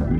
Halo,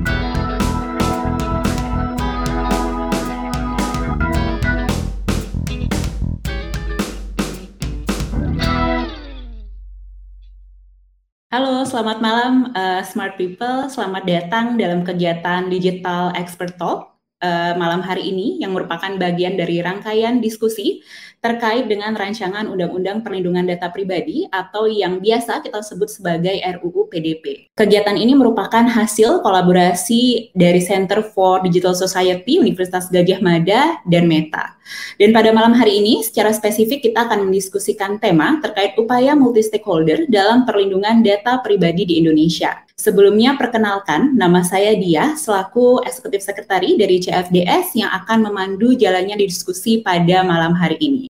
selamat malam uh, Smart People. Selamat datang dalam kegiatan Digital Expert Talk uh, malam hari ini yang merupakan bagian dari rangkaian diskusi terkait dengan rancangan Undang-Undang Perlindungan Data Pribadi atau yang biasa kita sebut sebagai RUU PDP. Kegiatan ini merupakan hasil kolaborasi dari Center for Digital Society Universitas Gajah Mada dan Meta. Dan pada malam hari ini secara spesifik kita akan mendiskusikan tema terkait upaya multi stakeholder dalam perlindungan data pribadi di Indonesia. Sebelumnya perkenalkan, nama saya Dia selaku Eksekutif Sekretari dari CFDS yang akan memandu jalannya diskusi pada malam hari ini.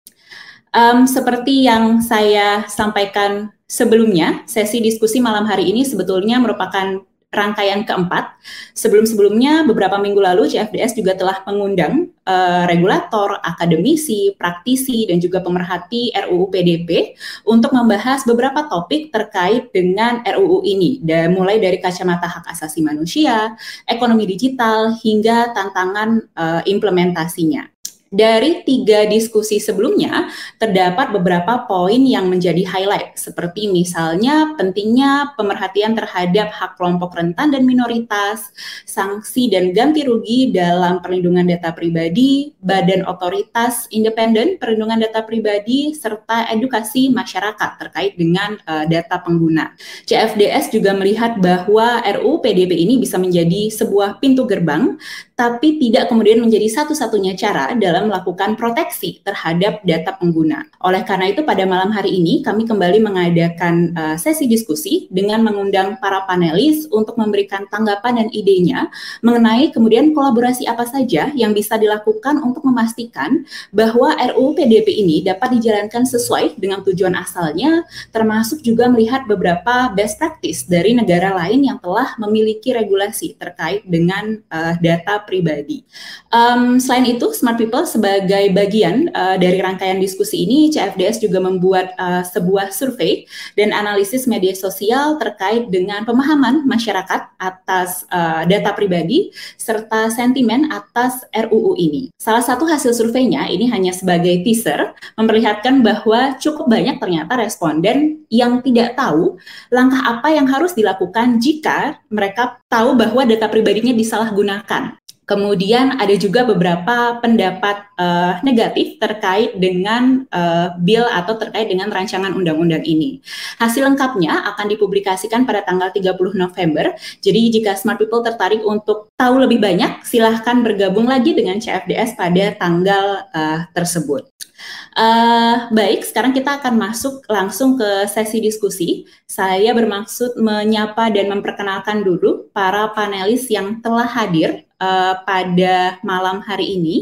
Um, seperti yang saya sampaikan sebelumnya, sesi diskusi malam hari ini sebetulnya merupakan rangkaian keempat. Sebelum-sebelumnya, beberapa minggu lalu CFDS juga telah mengundang uh, regulator, akademisi, praktisi, dan juga pemerhati RUU PDP untuk membahas beberapa topik terkait dengan RUU ini, dan mulai dari kacamata hak asasi manusia, ekonomi digital, hingga tantangan uh, implementasinya. Dari tiga diskusi sebelumnya, terdapat beberapa poin yang menjadi highlight, seperti misalnya pentingnya pemerhatian terhadap hak kelompok rentan dan minoritas, sanksi dan ganti rugi dalam perlindungan data pribadi, badan otoritas independen perlindungan data pribadi, serta edukasi masyarakat terkait dengan uh, data pengguna. CFDS juga melihat bahwa RUU PDB ini bisa menjadi sebuah pintu gerbang, tapi tidak kemudian menjadi satu-satunya cara dalam dalam melakukan proteksi terhadap data pengguna. Oleh karena itu pada malam hari ini kami kembali mengadakan uh, sesi diskusi dengan mengundang para panelis untuk memberikan tanggapan dan idenya mengenai kemudian kolaborasi apa saja yang bisa dilakukan untuk memastikan bahwa RUU PDP ini dapat dijalankan sesuai dengan tujuan asalnya termasuk juga melihat beberapa best practice dari negara lain yang telah memiliki regulasi terkait dengan uh, data pribadi. Um, selain itu, Smart People sebagai bagian uh, dari rangkaian diskusi ini, CFDS juga membuat uh, sebuah survei dan analisis media sosial terkait dengan pemahaman masyarakat atas uh, data pribadi serta sentimen atas RUU ini. Salah satu hasil surveinya ini hanya sebagai teaser memperlihatkan bahwa cukup banyak ternyata responden yang tidak tahu langkah apa yang harus dilakukan jika mereka tahu bahwa data pribadinya disalahgunakan. Kemudian ada juga beberapa pendapat uh, negatif terkait dengan uh, bill atau terkait dengan rancangan undang-undang ini. Hasil lengkapnya akan dipublikasikan pada tanggal 30 November. Jadi jika smart people tertarik untuk tahu lebih banyak, silahkan bergabung lagi dengan CFDS pada tanggal uh, tersebut. Uh, baik, sekarang kita akan masuk langsung ke sesi diskusi. Saya bermaksud menyapa dan memperkenalkan dulu para panelis yang telah hadir uh, pada malam hari ini.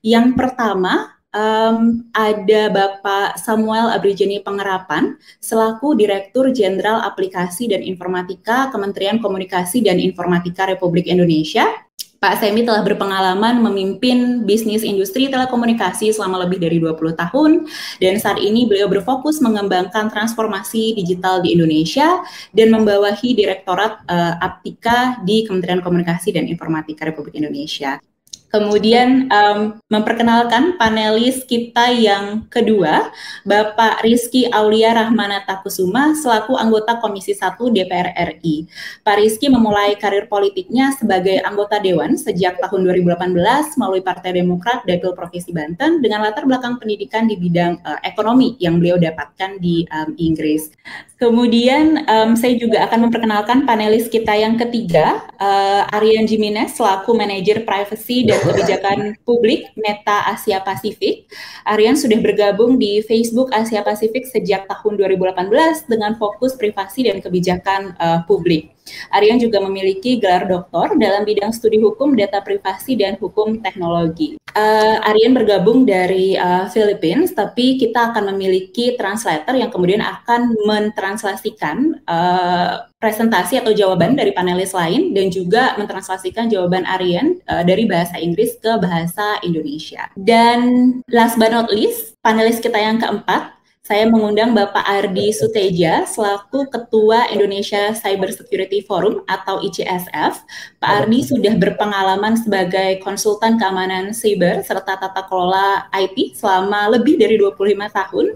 Yang pertama um, ada Bapak Samuel Abrijeni Pengerapan selaku Direktur Jenderal Aplikasi dan Informatika Kementerian Komunikasi dan Informatika Republik Indonesia. Pak Semi telah berpengalaman memimpin bisnis industri telekomunikasi selama lebih dari 20 tahun dan saat ini beliau berfokus mengembangkan transformasi digital di Indonesia dan membawahi Direktorat uh, Aptika di Kementerian Komunikasi dan Informatika Republik Indonesia. Kemudian um, memperkenalkan panelis kita yang kedua, Bapak Rizky Aulia Rahmanata Kusuma selaku anggota Komisi 1 DPR RI. Pak Rizky memulai karir politiknya sebagai anggota dewan sejak tahun 2018 melalui Partai Demokrat Dapil Provinsi Banten dengan latar belakang pendidikan di bidang uh, ekonomi yang beliau dapatkan di um, Inggris. Kemudian um, saya juga akan memperkenalkan panelis kita yang ketiga, uh, Aryan Jimenez selaku manajer privacy dan kebijakan publik Meta Asia Pasifik. Aryan sudah bergabung di Facebook Asia Pasifik sejak tahun 2018 dengan fokus privasi dan kebijakan uh, publik. Aryan juga memiliki gelar doktor dalam bidang studi hukum, data privasi, dan hukum teknologi. Uh, Aryan bergabung dari uh, Philippines, tapi kita akan memiliki translator yang kemudian akan mentranslasikan uh, presentasi atau jawaban dari panelis lain dan juga mentranslasikan jawaban Aryan uh, dari bahasa Inggris ke bahasa Indonesia. Dan last but not least, panelis kita yang keempat saya mengundang Bapak Ardi Suteja selaku Ketua Indonesia Cyber Security Forum atau ICSF. Pak Ardi sudah berpengalaman sebagai konsultan keamanan cyber serta tata kelola IT selama lebih dari 25 tahun.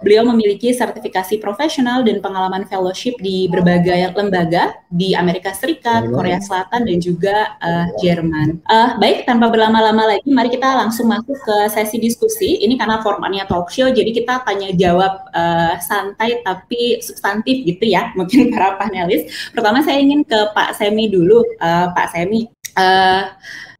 Beliau memiliki sertifikasi profesional dan pengalaman fellowship di berbagai lembaga di Amerika Serikat, Korea Selatan, dan juga uh, Jerman. Uh, baik, tanpa berlama-lama lagi, mari kita langsung masuk ke sesi diskusi. Ini karena formatnya talk show, jadi kita tanya jawab jawab uh, santai tapi substantif gitu ya mungkin para panelis. Pertama saya ingin ke Pak Semi dulu, uh, Pak Semi. Uh,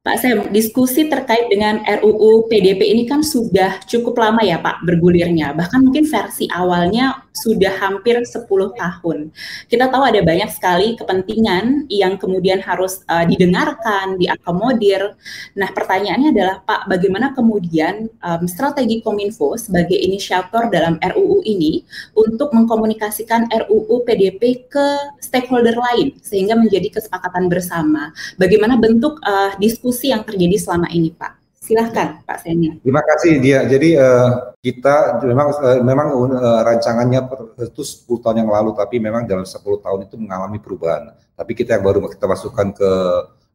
Pak Sem, diskusi terkait dengan RUU PDP ini kan sudah cukup lama ya Pak bergulirnya. Bahkan mungkin versi awalnya sudah hampir 10 tahun. Kita tahu ada banyak sekali kepentingan yang kemudian harus uh, didengarkan, diakomodir. Nah pertanyaannya adalah Pak, bagaimana kemudian um, strategi Kominfo sebagai inisiator dalam RUU ini untuk mengkomunikasikan RUU PDP ke stakeholder lain sehingga menjadi kesepakatan bersama. Bagaimana bentuk uh, diskusi diskusi yang terjadi selama ini, Pak. Silahkan, Pak Seni. Terima kasih, dia. Jadi uh, kita memang uh, memang uh, rancangannya itu 10 tahun yang lalu, tapi memang dalam 10 tahun itu mengalami perubahan. Tapi kita yang baru kita masukkan ke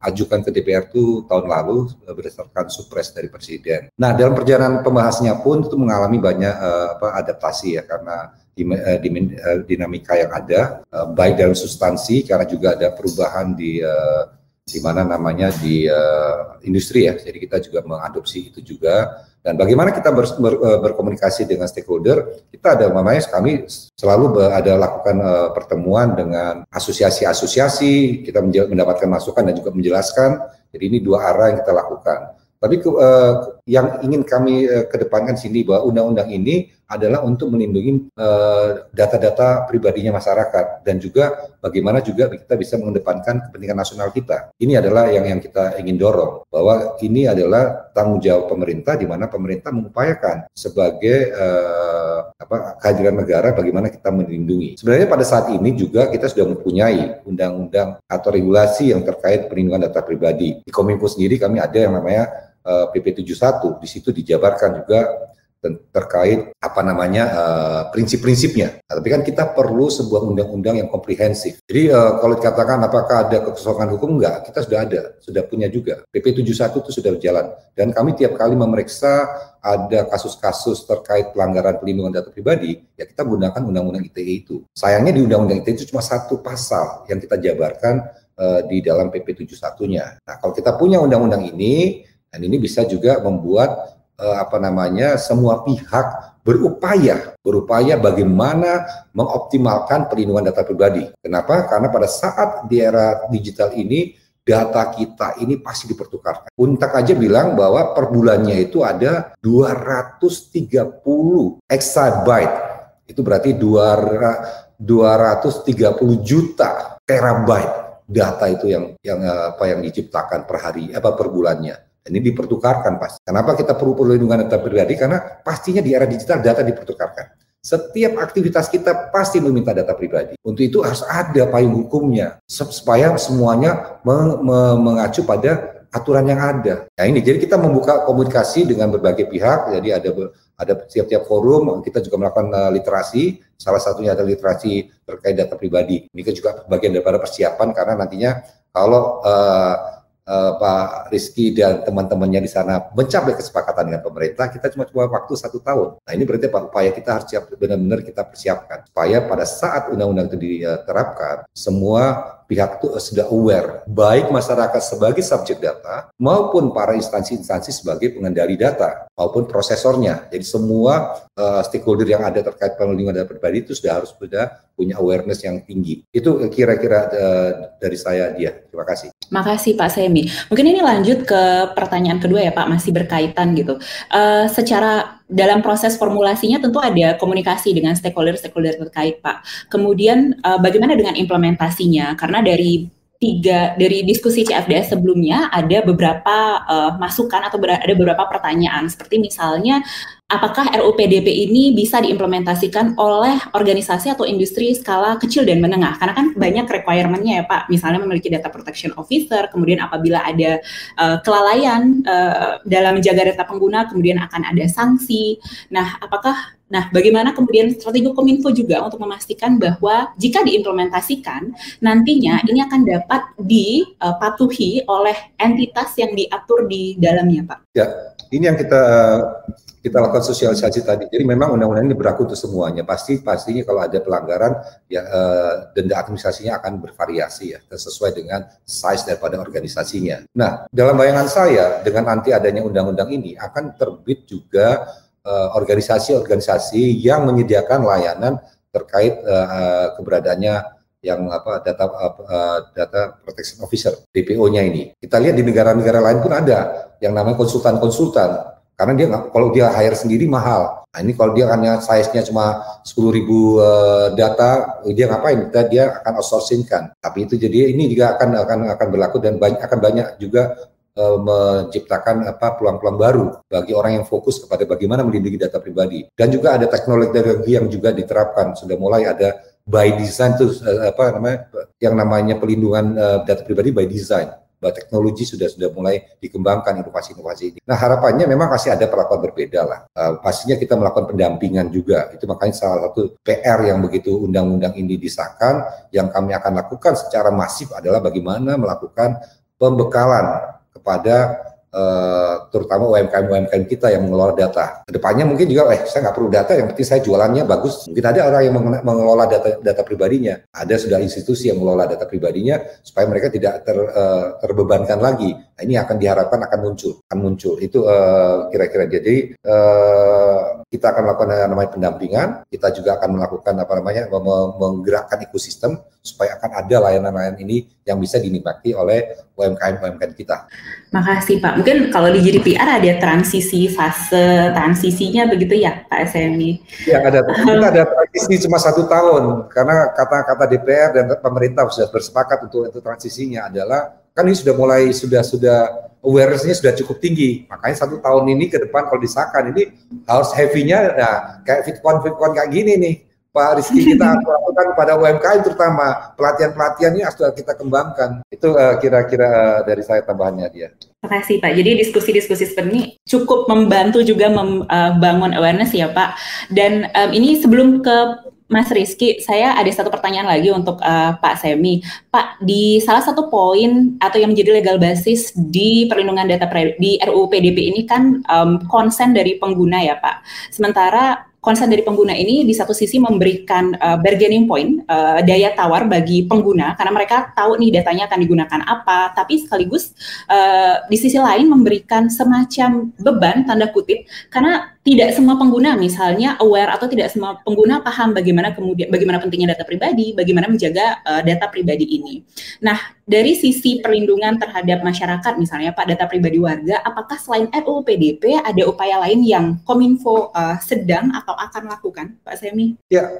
ajukan ke DPR itu tahun lalu berdasarkan supres dari presiden. Nah, dalam perjalanan pembahasannya pun itu mengalami banyak uh, apa, adaptasi ya karena dinamika yang ada, uh, baik dalam substansi karena juga ada perubahan di uh, di mana namanya di uh, industri ya. Jadi kita juga mengadopsi itu juga. Dan bagaimana kita ber, ber, uh, berkomunikasi dengan stakeholder? Kita ada namanya kami selalu ada lakukan uh, pertemuan dengan asosiasi-asosiasi. Kita mendapatkan masukan dan juga menjelaskan. Jadi ini dua arah yang kita lakukan. Tapi uh, yang ingin kami uh, kedepankan sini bahwa undang-undang ini adalah untuk melindungi data-data uh, pribadinya masyarakat dan juga bagaimana juga kita bisa mengedepankan kepentingan nasional kita. Ini adalah yang yang kita ingin dorong bahwa ini adalah tanggung jawab pemerintah di mana pemerintah mengupayakan sebagai uh, apa kehadiran negara bagaimana kita melindungi. Sebenarnya pada saat ini juga kita sudah mempunyai undang-undang atau regulasi yang terkait perlindungan data pribadi. Di Kominfo sendiri kami ada yang namanya uh, PP 71 di situ dijabarkan juga terkait apa namanya uh, prinsip-prinsipnya. Nah, tapi kan kita perlu sebuah undang-undang yang komprehensif. Jadi uh, kalau dikatakan apakah ada kekosongan hukum enggak, kita sudah ada, sudah punya juga. PP 71 itu sudah berjalan dan kami tiap kali memeriksa ada kasus-kasus terkait pelanggaran pelindungan data pribadi, ya kita menggunakan undang-undang ITE itu. Sayangnya di undang-undang ITE itu cuma satu pasal yang kita jabarkan uh, di dalam PP 71-nya. Nah, kalau kita punya undang-undang ini, dan ini bisa juga membuat uh, apa namanya semua pihak berupaya berupaya bagaimana mengoptimalkan perlindungan data pribadi. Kenapa? Karena pada saat di era digital ini data kita ini pasti dipertukarkan. Untak aja bilang bahwa per bulannya itu ada 230 exabyte. Itu berarti 230 juta terabyte data itu yang yang apa yang diciptakan per hari apa per bulannya. Ini dipertukarkan pasti. Kenapa kita perlu perlindungan data pribadi? Karena pastinya di era digital data dipertukarkan. Setiap aktivitas kita pasti meminta data pribadi. Untuk itu harus ada payung hukumnya supaya semuanya mengacu pada aturan yang ada. Nah ini jadi kita membuka komunikasi dengan berbagai pihak. Jadi ada ada setiap-tiap forum kita juga melakukan uh, literasi. Salah satunya adalah literasi terkait data pribadi. Ini juga bagian daripada persiapan karena nantinya kalau uh, uh, Pak Rizky dan teman-temannya di sana mencapai kesepakatan dengan pemerintah, kita cuma cuma waktu satu tahun. Nah ini berarti Pak upaya kita harus siap benar-benar kita persiapkan supaya pada saat undang-undang itu diterapkan, semua pihak itu sudah aware, baik masyarakat sebagai subjek data maupun para instansi-instansi sebagai pengendali data maupun prosesornya. Jadi semua uh, stakeholder yang ada terkait perlindungan data pribadi itu sudah harus sudah punya awareness yang tinggi. Itu kira-kira uh, dari saya dia. Terima kasih. Makasih Pak Semi. Mungkin ini lanjut ke pertanyaan kedua ya Pak, masih berkaitan gitu. Uh, secara dalam proses formulasinya tentu ada komunikasi dengan stakeholder-stakeholder terkait, Pak. Kemudian uh, bagaimana dengan implementasinya? Karena dari tiga dari diskusi CFDS sebelumnya ada beberapa uh, masukan atau ada beberapa pertanyaan seperti misalnya apakah RUU PDP ini bisa diimplementasikan oleh organisasi atau industri skala kecil dan menengah? Karena kan banyak requirement-nya ya Pak, misalnya memiliki data protection officer, kemudian apabila ada uh, kelalaian uh, dalam menjaga data pengguna, kemudian akan ada sanksi. Nah, apakah Nah, bagaimana kemudian strategi Kominfo juga untuk memastikan bahwa jika diimplementasikan, nantinya ini akan dapat dipatuhi oleh entitas yang diatur di dalamnya, Pak? Ya, ini yang kita kita lakukan sosialisasi tadi. Jadi memang undang-undang ini berlaku untuk semuanya. Pasti pastinya kalau ada pelanggaran ya eh, denda administrasinya akan bervariasi ya sesuai dengan size daripada organisasinya. Nah, dalam bayangan saya dengan nanti adanya undang-undang ini akan terbit juga eh, organisasi-organisasi uh, yang menyediakan layanan terkait uh, keberadaannya yang apa data uh, data protection officer DPO-nya ini. Kita lihat di negara-negara lain pun ada yang namanya konsultan-konsultan karena dia kalau dia hire sendiri mahal. Nah ini kalau dia hanya size-nya cuma 10 ribu uh, data, dia ngapain? Kita dia akan outsourcing kan. Tapi itu jadi ini juga akan akan akan berlaku dan banyak, akan banyak juga uh, menciptakan apa peluang-peluang baru bagi orang yang fokus kepada bagaimana melindungi data pribadi. Dan juga ada teknologi yang juga diterapkan. Sudah mulai ada by design itu uh, apa namanya yang namanya pelindungan data pribadi by design teknologi sudah sudah mulai dikembangkan inovasi-inovasi ini. Nah harapannya memang masih ada perlakuan berbeda lah. Uh, pastinya kita melakukan pendampingan juga. Itu makanya salah satu PR yang begitu undang-undang ini disahkan, yang kami akan lakukan secara masif adalah bagaimana melakukan pembekalan kepada Uh, terutama UMKM-UMKM kita yang mengelola data. Ke depannya mungkin juga, eh saya nggak perlu data, yang penting saya jualannya bagus. Mungkin ada orang yang mengelola data data pribadinya. Ada sudah institusi yang mengelola data pribadinya supaya mereka tidak ter, uh, terbebankan lagi. Nah, ini akan diharapkan akan muncul, akan muncul. Itu uh, kira-kira jadi uh, kita akan melakukan namanya pendampingan. Kita juga akan melakukan apa namanya menggerakkan ekosistem supaya akan ada layanan-layanan ini yang bisa dinikmati oleh UMKM-UMKM kita. Makasih Pak. Mungkin kalau di GDPR ada transisi fase transisinya begitu ya Pak SMI? Ya ada. Kita ada transisi cuma satu tahun karena kata-kata DPR dan pemerintah sudah bersepakat untuk itu transisinya adalah kan ini sudah mulai sudah sudah awarenessnya sudah cukup tinggi. Makanya satu tahun ini ke depan kalau disahkan ini harus heavy-nya nah kayak fitcon fitcon kayak gini nih Pak Rizky kita lakukan pada UMKM terutama pelatihan-pelatihan ini sudah kita kembangkan. Itu uh, kira-kira uh, dari saya tambahannya dia. Terima kasih Pak. Jadi diskusi-diskusi seperti ini cukup membantu juga membangun uh, awareness ya Pak. Dan um, ini sebelum ke Mas Rizky, saya ada satu pertanyaan lagi untuk uh, Pak Semi. Pak, di salah satu poin atau yang menjadi legal basis di perlindungan data di RUU PDP ini kan um, konsen dari pengguna ya Pak. Sementara konsen dari pengguna ini di satu sisi memberikan uh, bargaining point, uh, daya tawar bagi pengguna karena mereka tahu nih datanya akan digunakan apa, tapi sekaligus uh, di sisi lain memberikan semacam beban tanda kutip karena tidak semua pengguna misalnya aware atau tidak semua pengguna paham bagaimana kemudian bagaimana pentingnya data pribadi, bagaimana menjaga uh, data pribadi ini. Nah, dari sisi perlindungan terhadap masyarakat misalnya Pak data pribadi warga, apakah selain RUU PDP ada upaya lain yang Kominfo uh, sedang atau akan lakukan, Pak Semi? Ya,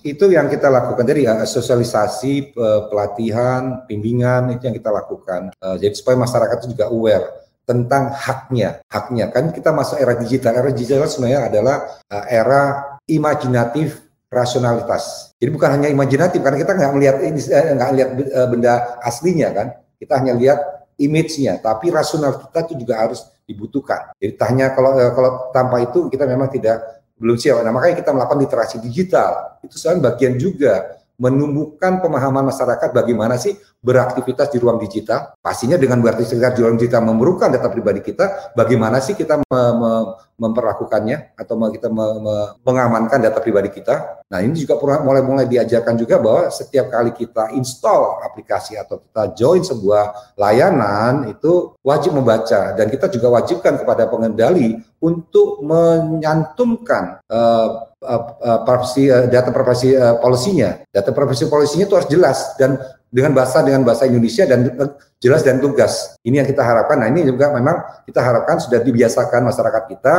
itu yang kita lakukan jadi ya, sosialisasi pelatihan bimbingan itu yang kita lakukan uh, jadi supaya masyarakat itu juga aware tentang haknya. Haknya kan kita masuk era digital. Era digital sebenarnya adalah uh, era imajinatif rasionalitas. Jadi bukan hanya imajinatif karena kita nggak melihat ini eh, nggak lihat uh, benda aslinya kan. Kita hanya lihat image-nya, tapi rasional kita itu juga harus dibutuhkan. Jadi tanya kalau kalau tanpa itu kita memang tidak belum siap. Nah, makanya kita melakukan literasi digital. Itu sebenarnya bagian juga menumbuhkan pemahaman masyarakat bagaimana sih beraktivitas di ruang digital. Pastinya dengan beraktivitas di ruang digital memerlukan data pribadi kita, bagaimana sih kita me me memperlakukannya atau kita me me mengamankan data pribadi kita. Nah ini juga mulai-mulai diajarkan juga bahwa setiap kali kita install aplikasi atau kita join sebuah layanan itu wajib membaca dan kita juga wajibkan kepada pengendali untuk menyantumkan uh, uh, uh, privacy, uh, data privacy uh, policy-nya. Data privacy policy-nya itu harus jelas dan dengan bahasa dengan bahasa Indonesia dan eh, jelas dan tugas. Ini yang kita harapkan. Nah ini juga memang kita harapkan sudah dibiasakan masyarakat kita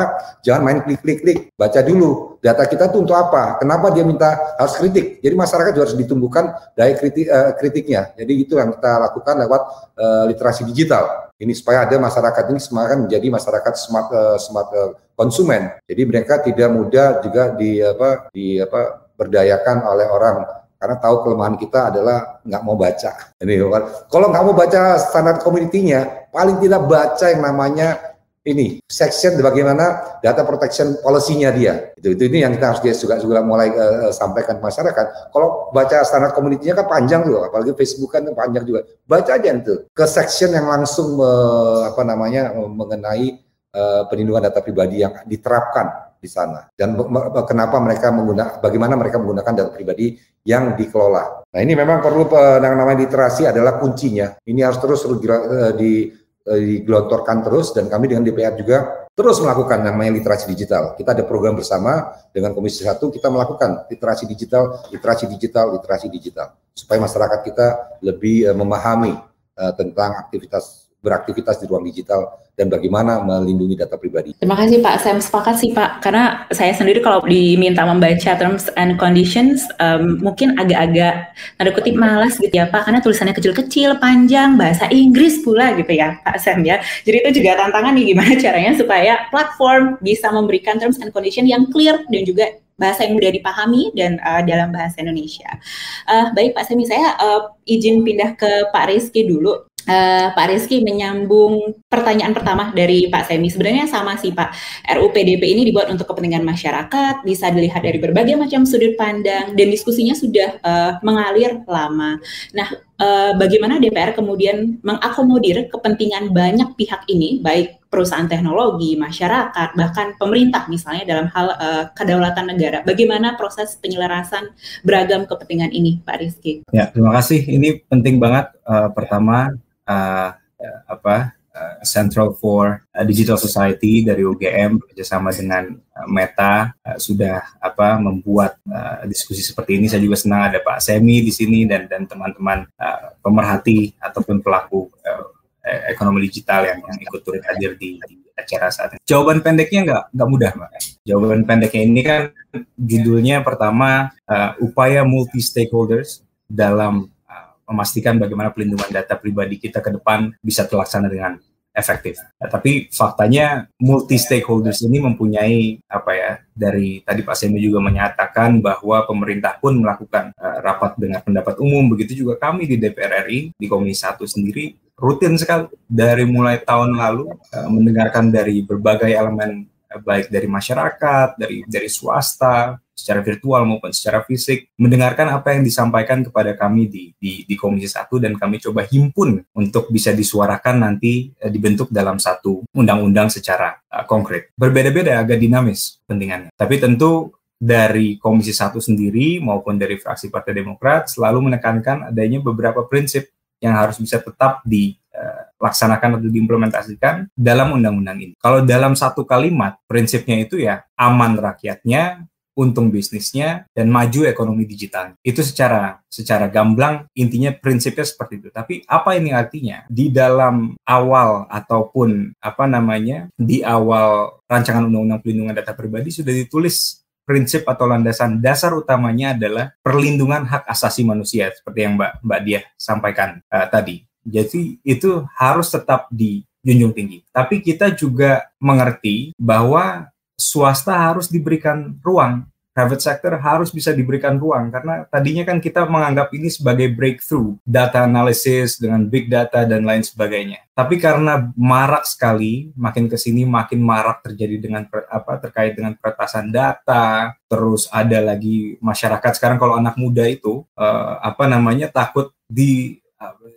jangan main klik-klik-klik. Baca dulu data kita tuh untuk apa? Kenapa dia minta harus kritik? Jadi masyarakat juga harus ditumbuhkan daya kritik, uh, kritiknya. Jadi itu yang kita lakukan lewat uh, literasi digital. Ini supaya ada masyarakat ini semakin menjadi masyarakat smart uh, smart uh, konsumen. Jadi mereka tidak mudah juga di apa di apa berdayakan oleh orang karena tahu kelemahan kita adalah nggak mau baca. Ini kalau nggak mau baca standar community-nya, paling tidak baca yang namanya ini section bagaimana data protection policy-nya dia. Itu itu ini yang kita harus dia juga juga mulai uh, sampaikan ke masyarakat. Kalau baca standar community-nya kan panjang loh, apalagi Facebook kan panjang juga. Baca aja itu ke section yang langsung uh, apa namanya mengenai uh, perlindungan data pribadi yang diterapkan di sana dan kenapa mereka menggunakan bagaimana mereka menggunakan data pribadi yang dikelola. Nah ini memang perlu yang namanya literasi adalah kuncinya. Ini harus terus eh, di eh, digelontorkan terus dan kami dengan DPR juga terus melakukan namanya literasi digital. Kita ada program bersama dengan Komisi Satu kita melakukan literasi digital, literasi digital, literasi digital supaya masyarakat kita lebih uh, memahami tentang aktivitas beraktivitas di ruang digital dan bagaimana melindungi data pribadi. Terima kasih Pak, saya sepakat sih Pak, karena saya sendiri kalau diminta membaca terms and conditions um, mungkin agak-agak tanda kutip malas gitu ya Pak, karena tulisannya kecil-kecil, panjang, bahasa Inggris pula gitu ya Pak Sam ya. Jadi itu juga tantangan nih gimana caranya supaya platform bisa memberikan terms and conditions yang clear dan juga bahasa yang mudah dipahami dan uh, dalam bahasa Indonesia. Uh, baik Pak Semi, saya uh, izin pindah ke Pak Rizky dulu uh, Pak Rizky menyambung pertanyaan pertama dari Pak Semi. Sebenarnya sama sih Pak. RUU PDP ini dibuat untuk kepentingan masyarakat, bisa dilihat dari berbagai macam sudut pandang dan diskusinya sudah uh, mengalir lama. Nah, uh, bagaimana DPR kemudian mengakomodir kepentingan banyak pihak ini, baik perusahaan teknologi, masyarakat, bahkan pemerintah misalnya dalam hal uh, kedaulatan negara. Bagaimana proses penyelarasan beragam kepentingan ini, Pak Rizky? Ya, terima kasih. Ini penting banget. Uh, pertama, uh, apa uh, Central for Digital Society dari UGM bekerjasama dengan Meta uh, sudah apa membuat uh, diskusi seperti ini. Saya juga senang ada Pak Semi di sini dan dan teman-teman uh, pemerhati ataupun pelaku uh, ekonomi digital yang yang ikut turut hadir di, di acara saat ini. Jawaban pendeknya nggak nggak mudah, Mbak. Jawaban pendeknya ini kan judulnya pertama uh, upaya multi stakeholders dalam memastikan bagaimana pelindungan data pribadi kita ke depan bisa terlaksana dengan efektif. Nah, tapi faktanya multi stakeholders ini mempunyai apa ya dari tadi Pak Semi juga menyatakan bahwa pemerintah pun melakukan uh, rapat dengan pendapat umum begitu juga kami di DPR RI di Komisi 1 sendiri rutin sekali dari mulai tahun lalu uh, mendengarkan dari berbagai elemen baik dari masyarakat, dari dari swasta, secara virtual maupun secara fisik mendengarkan apa yang disampaikan kepada kami di di, di Komisi 1 dan kami coba himpun untuk bisa disuarakan nanti uh, dibentuk dalam satu undang-undang secara uh, konkret. Berbeda-beda agak dinamis pentingannya. Tapi tentu dari Komisi 1 sendiri maupun dari fraksi Partai Demokrat selalu menekankan adanya beberapa prinsip yang harus bisa tetap dilaksanakan uh, atau diimplementasikan dalam undang-undang ini. Kalau dalam satu kalimat, prinsipnya itu ya aman rakyatnya, untung bisnisnya dan maju ekonomi digital. Itu secara secara gamblang intinya prinsipnya seperti itu. Tapi apa ini artinya? Di dalam awal ataupun apa namanya? di awal rancangan undang-undang perlindungan data pribadi sudah ditulis prinsip atau landasan dasar utamanya adalah perlindungan hak asasi manusia seperti yang Mbak Mbak Dia sampaikan uh, tadi. Jadi itu harus tetap dijunjung tinggi. Tapi kita juga mengerti bahwa swasta harus diberikan ruang private sector harus bisa diberikan ruang karena tadinya kan kita menganggap ini sebagai breakthrough data analysis dengan big data dan lain sebagainya. Tapi karena marak sekali, makin ke sini makin marak terjadi dengan apa terkait dengan peretasan data, terus ada lagi masyarakat sekarang kalau anak muda itu uh, apa namanya takut di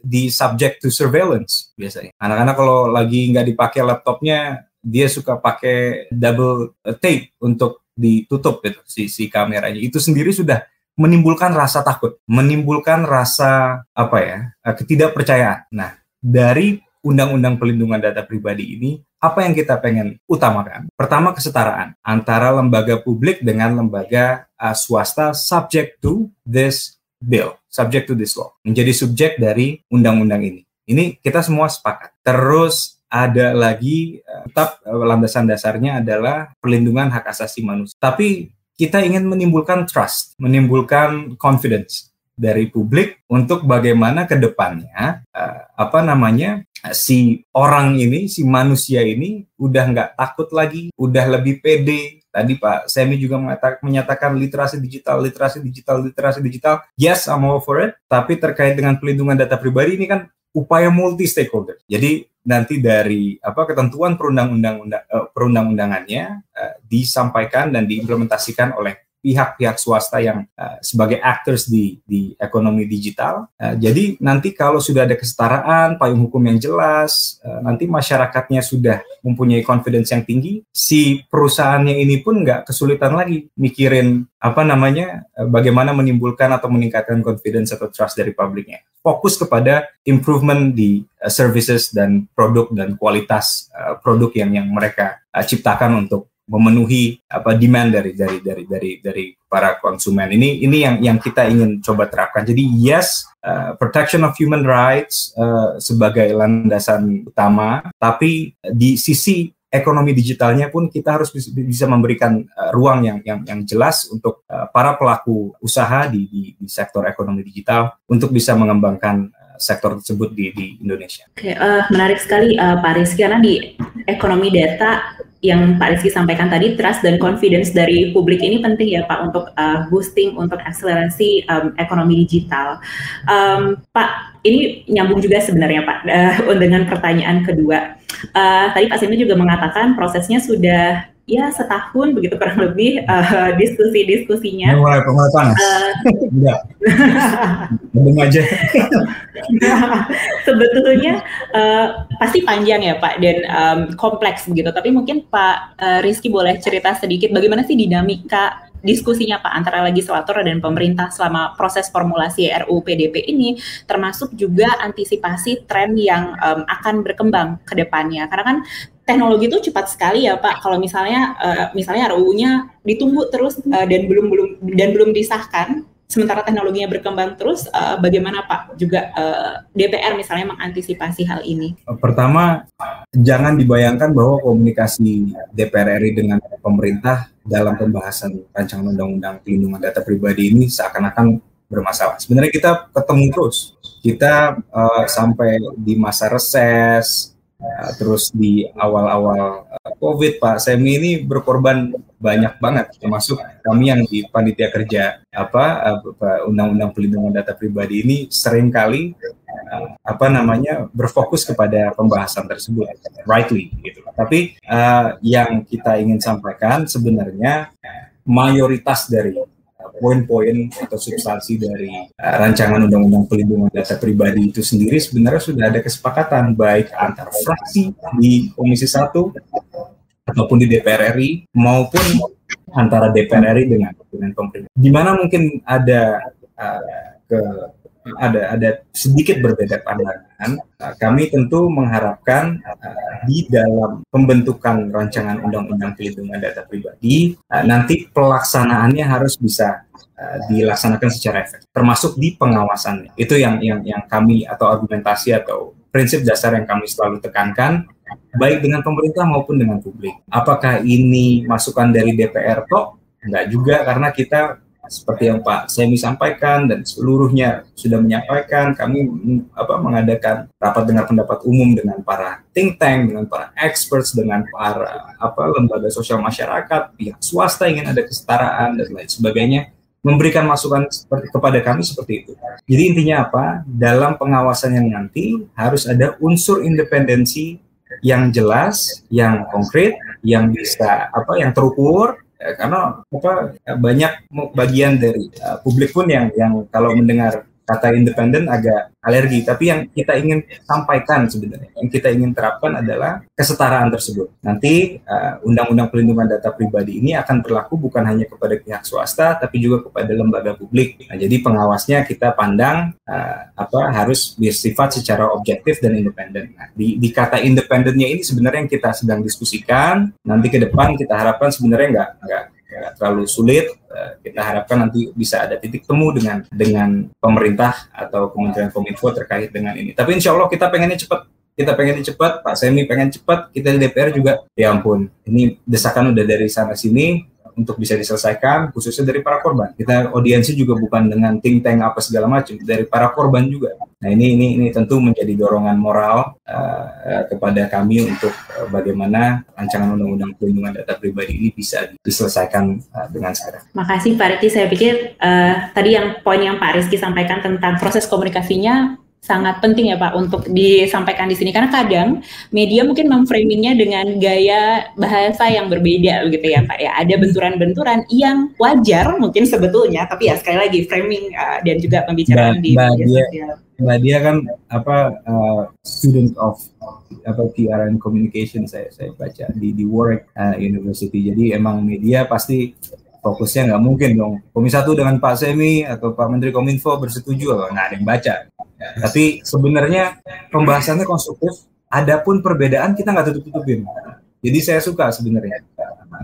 di subject to surveillance biasanya. Anak-anak kalau lagi nggak dipakai laptopnya dia suka pakai double uh, tape untuk ditutup gitu si si kameranya. Itu sendiri sudah menimbulkan rasa takut, menimbulkan rasa apa ya uh, ketidakpercayaan. Nah dari Undang-Undang Pelindungan Data Pribadi ini apa yang kita pengen utamakan? Pertama kesetaraan antara lembaga publik dengan lembaga uh, swasta subject to this bill, subject to this law, menjadi subjek dari undang-undang ini. Ini kita semua sepakat. Terus ada lagi eh, tetap uh, landasan dasarnya adalah perlindungan hak asasi manusia. Tapi kita ingin menimbulkan trust, menimbulkan confidence dari publik untuk bagaimana ke depannya uh, apa namanya si orang ini, si manusia ini udah nggak takut lagi, udah lebih pede. Tadi Pak Semi juga menyatakan literasi digital, literasi digital, literasi digital. Yes, I'm all for it. Tapi terkait dengan pelindungan data pribadi ini kan upaya multi stakeholder. Jadi nanti dari apa ketentuan perundang-undang uh, perundang-undangannya uh, disampaikan dan diimplementasikan oleh pihak-pihak swasta yang uh, sebagai actors di di ekonomi digital. Uh, jadi nanti kalau sudah ada kesetaraan, payung hukum yang jelas, uh, nanti masyarakatnya sudah mempunyai confidence yang tinggi, si perusahaannya ini pun nggak kesulitan lagi mikirin apa namanya, bagaimana menimbulkan atau meningkatkan confidence atau trust dari publiknya. Fokus kepada improvement di services dan produk dan kualitas produk yang yang mereka ciptakan untuk memenuhi apa demand dari dari dari dari dari para konsumen ini ini yang yang kita ingin coba terapkan jadi yes uh, protection of human rights uh, sebagai landasan utama tapi di sisi ekonomi digitalnya pun kita harus bisa memberikan uh, ruang yang yang yang jelas untuk uh, para pelaku usaha di, di di sektor ekonomi digital untuk bisa mengembangkan sektor tersebut di, di Indonesia. Oke, uh, menarik sekali uh, Pak Rizky karena di ekonomi data yang Pak Rizky sampaikan tadi, trust dan confidence dari publik ini penting ya Pak untuk uh, boosting, untuk akselerasi um, ekonomi digital. Um, Pak, ini nyambung juga sebenarnya Pak uh, dengan pertanyaan kedua. Uh, tadi Pak Semi juga mengatakan prosesnya sudah ya setahun begitu kurang lebih uh, diskusi-diskusinya. Mulai mulai panas. Uh, Enggak. aja. sebetulnya uh, pasti panjang ya Pak dan um, kompleks begitu. Tapi mungkin Pak uh, Rizky boleh cerita sedikit bagaimana sih dinamika diskusinya Pak antara legislator dan pemerintah selama proses formulasi RUU PDP ini termasuk juga antisipasi tren yang um, akan berkembang ke depannya karena kan teknologi itu cepat sekali ya Pak. Kalau misalnya uh, misalnya RUU-nya ditunggu terus uh, dan belum belum dan belum disahkan, sementara teknologinya berkembang terus, uh, bagaimana Pak juga uh, DPR misalnya mengantisipasi hal ini? Pertama, jangan dibayangkan bahwa komunikasi DPR RI dengan pemerintah dalam pembahasan rancangan undang-undang pelindungan data pribadi ini seakan-akan bermasalah. Sebenarnya kita ketemu terus. Kita uh, sampai di masa reses, Uh, terus di awal-awal uh, COVID Pak Semi ini berkorban banyak banget termasuk kami yang di panitia kerja apa uh, undang-undang pelindungan data pribadi ini sering kali uh, apa namanya berfokus kepada pembahasan tersebut rightly gitu. Tapi uh, yang kita ingin sampaikan sebenarnya mayoritas dari poin-poin atau substansi dari uh, rancangan undang-undang pelindungan data pribadi itu sendiri sebenarnya sudah ada kesepakatan baik antar fraksi di Komisi 1 ataupun di DPR RI maupun antara DPR RI dengan dengan pemerintah. Di mana mungkin ada uh, ke ada ada sedikit berbeda pandangan. Kami tentu mengharapkan uh, di dalam pembentukan rancangan undang-undang pelindungan data pribadi uh, nanti pelaksanaannya harus bisa uh, dilaksanakan secara efektif, termasuk di pengawasannya. Itu yang yang yang kami atau argumentasi atau prinsip dasar yang kami selalu tekankan baik dengan pemerintah maupun dengan publik. Apakah ini masukan dari DPR toh? Enggak juga karena kita seperti yang Pak Semi sampaikan dan seluruhnya sudah menyampaikan kami apa mengadakan rapat dengar pendapat umum dengan para think tank dengan para experts dengan para apa lembaga sosial masyarakat pihak swasta ingin ada kesetaraan dan lain sebagainya memberikan masukan seperti kepada kami seperti itu. Jadi intinya apa? Dalam pengawasan yang nanti harus ada unsur independensi yang jelas, yang konkret, yang bisa apa yang terukur karena apa banyak bagian dari uh, publik pun yang yang kalau mendengar kata independen agak alergi. Tapi yang kita ingin sampaikan sebenarnya, yang kita ingin terapkan adalah kesetaraan tersebut. Nanti uh, undang-undang pelindungan data pribadi ini akan berlaku bukan hanya kepada pihak swasta, tapi juga kepada lembaga publik. Nah, jadi pengawasnya kita pandang uh, apa harus bersifat secara objektif dan independen. Nah, di, di kata independennya ini sebenarnya yang kita sedang diskusikan. Nanti ke depan kita harapkan sebenarnya nggak nggak ya, terlalu sulit. Uh, kita harapkan nanti bisa ada titik temu dengan dengan pemerintah atau Kementerian Kominfo terkait dengan ini. Tapi insya Allah kita pengennya cepat kita pengen cepat, Pak Semi pengen cepat, kita di DPR juga, ya ampun, ini desakan udah dari sana sini, untuk bisa diselesaikan khususnya dari para korban. Kita audiensi juga bukan dengan think tank apa segala macam, dari para korban juga. Nah ini ini ini tentu menjadi dorongan moral uh, kepada kami untuk uh, bagaimana rancangan undang-undang perlindungan data pribadi ini bisa diselesaikan uh, dengan segera. Makasih Pak Rizky. Saya pikir uh, tadi yang poin yang Pak Rizky sampaikan tentang proses komunikasinya sangat penting ya Pak untuk disampaikan di sini. Karena kadang media mungkin memframingnya dengan gaya bahasa yang berbeda begitu ya Pak ya. Ada benturan-benturan yang wajar mungkin sebetulnya tapi ya sekali lagi framing uh, dan juga pembicaraan mbak, di media sosial. Mbak dia kan apa uh, student of apa PR and communication saya saya baca di di Warwick uh, University. Jadi emang media pasti fokusnya nggak mungkin dong Komisi satu dengan Pak Semi atau Pak Menteri Kominfo bersetuju nggak ada yang baca tapi sebenarnya pembahasannya konstruktif. Adapun perbedaan kita nggak tutup tutupin. Jadi saya suka sebenarnya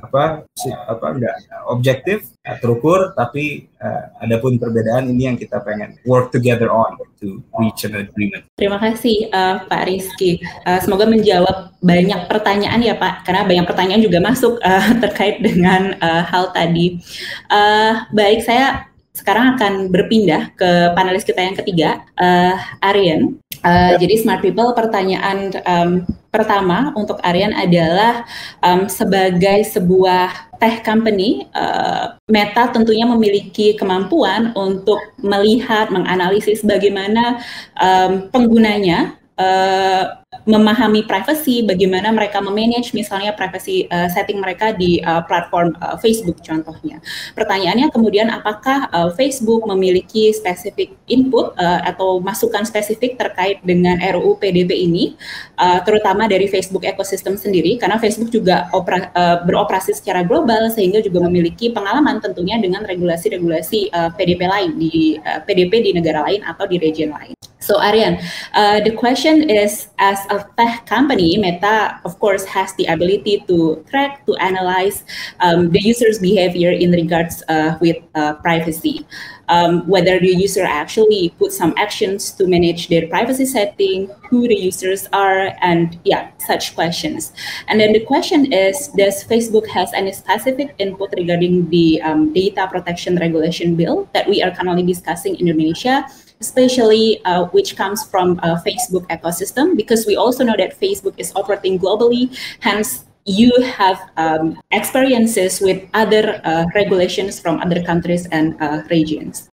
apa apa enggak objektif terukur tapi uh, adapun perbedaan ini yang kita pengen work together on to reach an agreement. Terima kasih uh, Pak Rizky. Uh, semoga menjawab banyak pertanyaan ya Pak karena banyak pertanyaan juga masuk uh, terkait dengan uh, hal tadi. Uh, baik saya sekarang akan berpindah ke panelis kita yang ketiga, uh, Aryan. Uh, Jadi smart people, pertanyaan um, pertama untuk Aryan adalah um, sebagai sebuah tech company, uh, Meta tentunya memiliki kemampuan untuk melihat, menganalisis bagaimana um, penggunanya uh, memahami privacy, bagaimana mereka memanage misalnya privacy uh, setting mereka di uh, platform uh, Facebook contohnya. Pertanyaannya kemudian apakah uh, Facebook memiliki spesifik input uh, atau masukan spesifik terkait dengan RUU PDB ini, uh, terutama dari Facebook ekosistem sendiri, karena Facebook juga opera, uh, beroperasi secara global sehingga juga memiliki pengalaman tentunya dengan regulasi-regulasi uh, PDP lain di uh, PDP di negara lain atau di region lain. So Aryan, uh, the question is, as a tech company, Meta, of course, has the ability to track, to analyze um, the user's behavior in regards uh, with uh, privacy. Um, whether the user actually put some actions to manage their privacy setting, who the users are, and yeah, such questions. And then the question is, does Facebook has any specific input regarding the um, data protection regulation bill that we are currently discussing in Indonesia? Especially uh, which comes from a Facebook ecosystem, because we also know that Facebook is operating globally. Hence, you have um, experiences with other uh, regulations from other countries and uh, regions.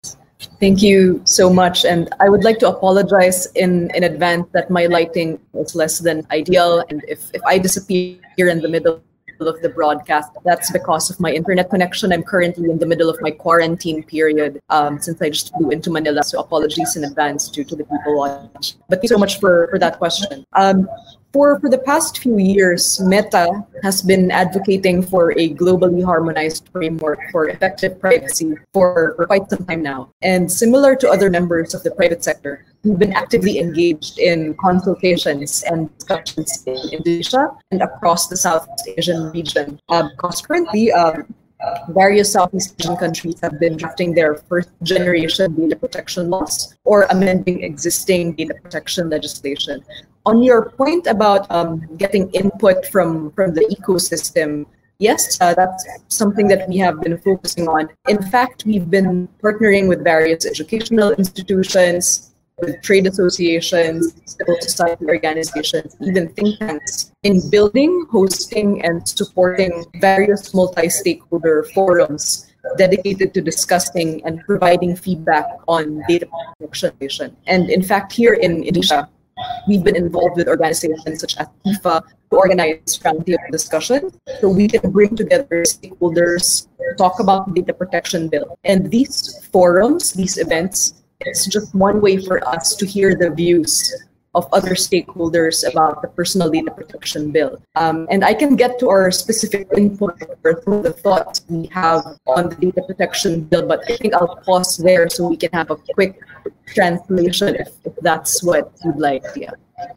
Thank you so much. And I would like to apologize in, in advance that my lighting is less than ideal. And if, if I disappear here in the middle of the broadcast. That's because of my internet connection. I'm currently in the middle of my quarantine period um, since I just flew into Manila. So apologies in advance to, to the people watching. But thank you so much for, for that question. Um, for, for the past few years, Meta has been advocating for a globally harmonized framework for effective privacy for, for quite some time now. And similar to other members of the private sector, we've been actively engaged in consultations and discussions in Indonesia and across the Southeast Asian region. Um, because currently, um, various Southeast Asian countries have been drafting their first generation data protection laws or amending existing data protection legislation on your point about um, getting input from from the ecosystem yes uh, that's something that we have been focusing on in fact we've been partnering with various educational institutions with trade associations civil society organizations even think tanks in building hosting and supporting various multi-stakeholder forums dedicated to discussing and providing feedback on data protection. And in fact, here in Indonesia, we've been involved with organizations such as IFA to organize roundtable discussions so we can bring together stakeholders, to talk about the data protection bill. And these forums, these events, it's just one way for us to hear the views of other stakeholders about the personal data protection bill. Um, and I can get to our specific input or the thoughts we have on the data protection bill, but I think I'll pause there so we can have a quick translation if, if that's what you'd like. Yeah.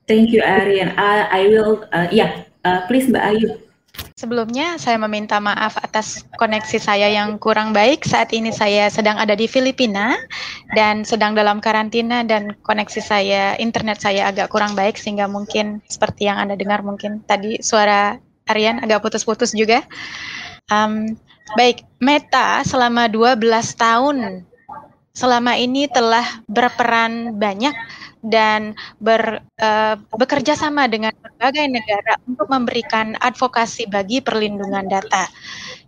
Thank you, Arian. I, I will, uh, yeah, uh, please, Mbak Ayu. Sebelumnya saya meminta maaf atas koneksi saya yang kurang baik. Saat ini saya sedang ada di Filipina dan sedang dalam karantina dan koneksi saya, internet saya agak kurang baik sehingga mungkin seperti yang Anda dengar mungkin tadi suara Aryan agak putus-putus juga. Um, baik, Meta selama 12 tahun selama ini telah berperan banyak dan ber, uh, bekerja sama dengan berbagai negara untuk memberikan advokasi bagi perlindungan data.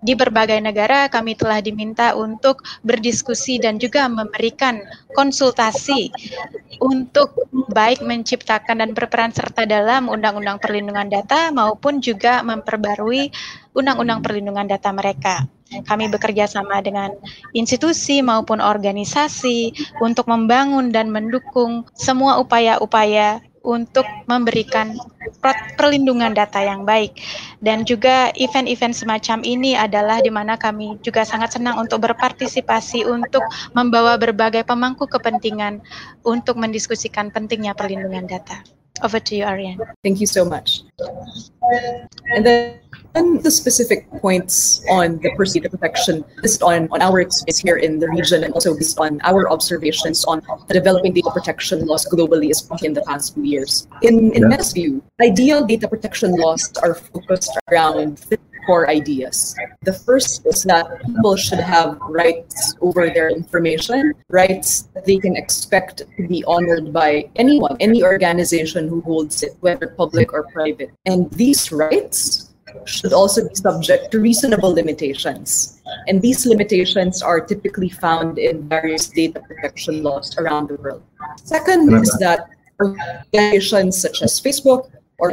Di berbagai negara kami telah diminta untuk berdiskusi dan juga memberikan konsultasi untuk baik menciptakan dan berperan serta dalam Undang-Undang Perlindungan Data maupun juga memperbarui Undang-Undang Perlindungan Data mereka. Kami bekerja sama dengan institusi maupun organisasi untuk membangun dan mendukung semua upaya-upaya untuk memberikan perlindungan data yang baik. Dan juga event-event semacam ini adalah di mana kami juga sangat senang untuk berpartisipasi untuk membawa berbagai pemangku kepentingan untuk mendiskusikan pentingnya perlindungan data. Over to you, Ariane. Thank you so much. And then and the specific points on the pursuit of protection based on, on our experience here in the region and also based on our observations on the developing data protection laws globally, especially in the past few years. In, in yeah. view, ideal data protection laws are focused around core ideas. The first is that people should have rights over their information, rights that they can expect to be honored by anyone, any organization who holds it, whether public or private. And these rights should also be subject to reasonable limitations. And these limitations are typically found in various data protection laws around the world. Second is that organizations such as Facebook, or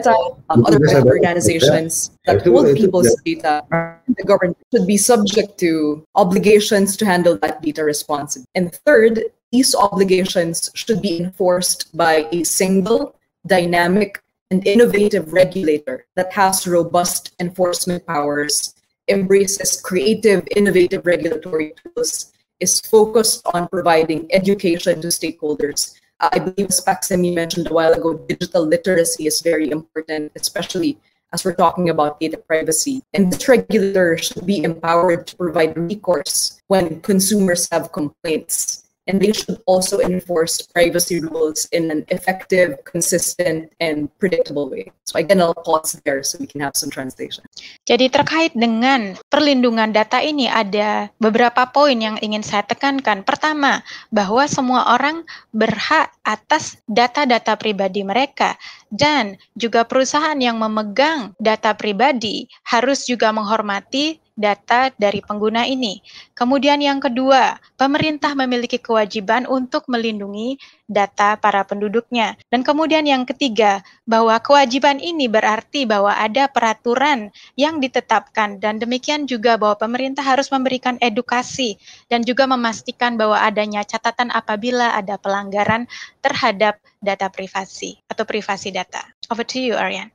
um, other organizations that hold people's data, the government should be subject to obligations to handle that data responsibly. And third, these obligations should be enforced by a single, dynamic, and innovative regulator that has robust enforcement powers, embraces creative, innovative regulatory tools, is focused on providing education to stakeholders I believe, as Paxemi mentioned a while ago, digital literacy is very important, especially as we're talking about data privacy. And this regulator should be empowered to provide recourse when consumers have complaints and they should also enforce privacy rules in an effective, consistent, and predictable way. So again, I'll pause there so we can have some translation. Jadi terkait dengan perlindungan data ini ada beberapa poin yang ingin saya tekankan. Pertama, bahwa semua orang berhak atas data-data pribadi mereka dan juga perusahaan yang memegang data pribadi harus juga menghormati data dari pengguna ini. Kemudian yang kedua, pemerintah memiliki kewajiban untuk melindungi data para penduduknya. Dan kemudian yang ketiga, bahwa kewajiban ini berarti bahwa ada peraturan yang ditetapkan dan demikian juga bahwa pemerintah harus memberikan edukasi dan juga memastikan bahwa adanya catatan apabila ada pelanggaran terhadap data privasi atau privasi data. Over to you, Aryan.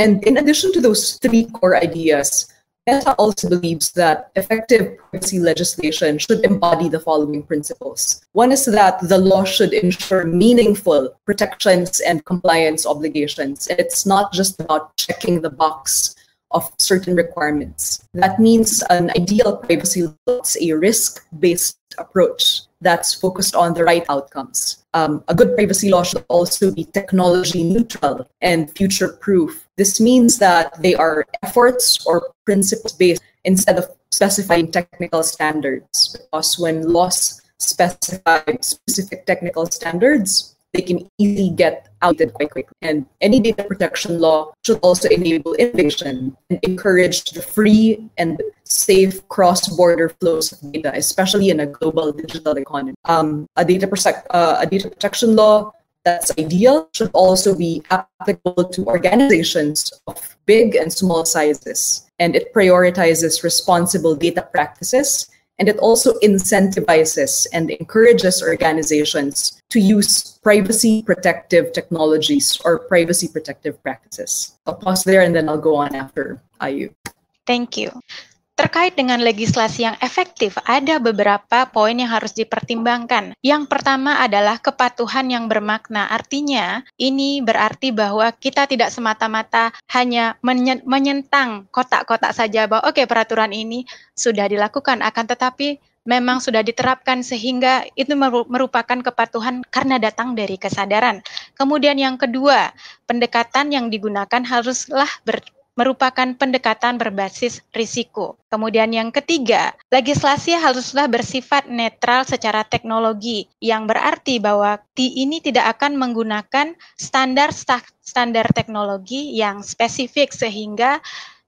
And in addition to those three core ideas, Meta also believes that effective privacy legislation should embody the following principles. One is that the law should ensure meaningful protections and compliance obligations. It's not just about checking the box of certain requirements. That means an ideal privacy law is a risk based approach that's focused on the right outcomes. Um, a good privacy law should also be technology neutral and future proof. This means that they are efforts or principles based instead of specifying technical standards. Because when laws specify specific technical standards, they can easily get outed quite quickly. And any data protection law should also enable innovation and encourage the free and safe cross-border flows of data, especially in a global digital economy. Um, a, data uh, a data protection law that's ideal should also be applicable to organizations of big and small sizes. And it prioritizes responsible data practices and it also incentivizes and encourages organizations to use privacy protective technologies or privacy protective practices. I'll pause there and then I'll go on after IU. Thank you. Terkait dengan legislasi yang efektif, ada beberapa poin yang harus dipertimbangkan. Yang pertama adalah kepatuhan yang bermakna. Artinya, ini berarti bahwa kita tidak semata-mata hanya menyentang kotak-kotak saja bahwa oke okay, peraturan ini sudah dilakukan akan tetapi memang sudah diterapkan sehingga itu merupakan kepatuhan karena datang dari kesadaran. Kemudian yang kedua, pendekatan yang digunakan haruslah ber, merupakan pendekatan berbasis risiko. Kemudian yang ketiga, legislasi haruslah bersifat netral secara teknologi, yang berarti bahwa ini tidak akan menggunakan standar standar teknologi yang spesifik sehingga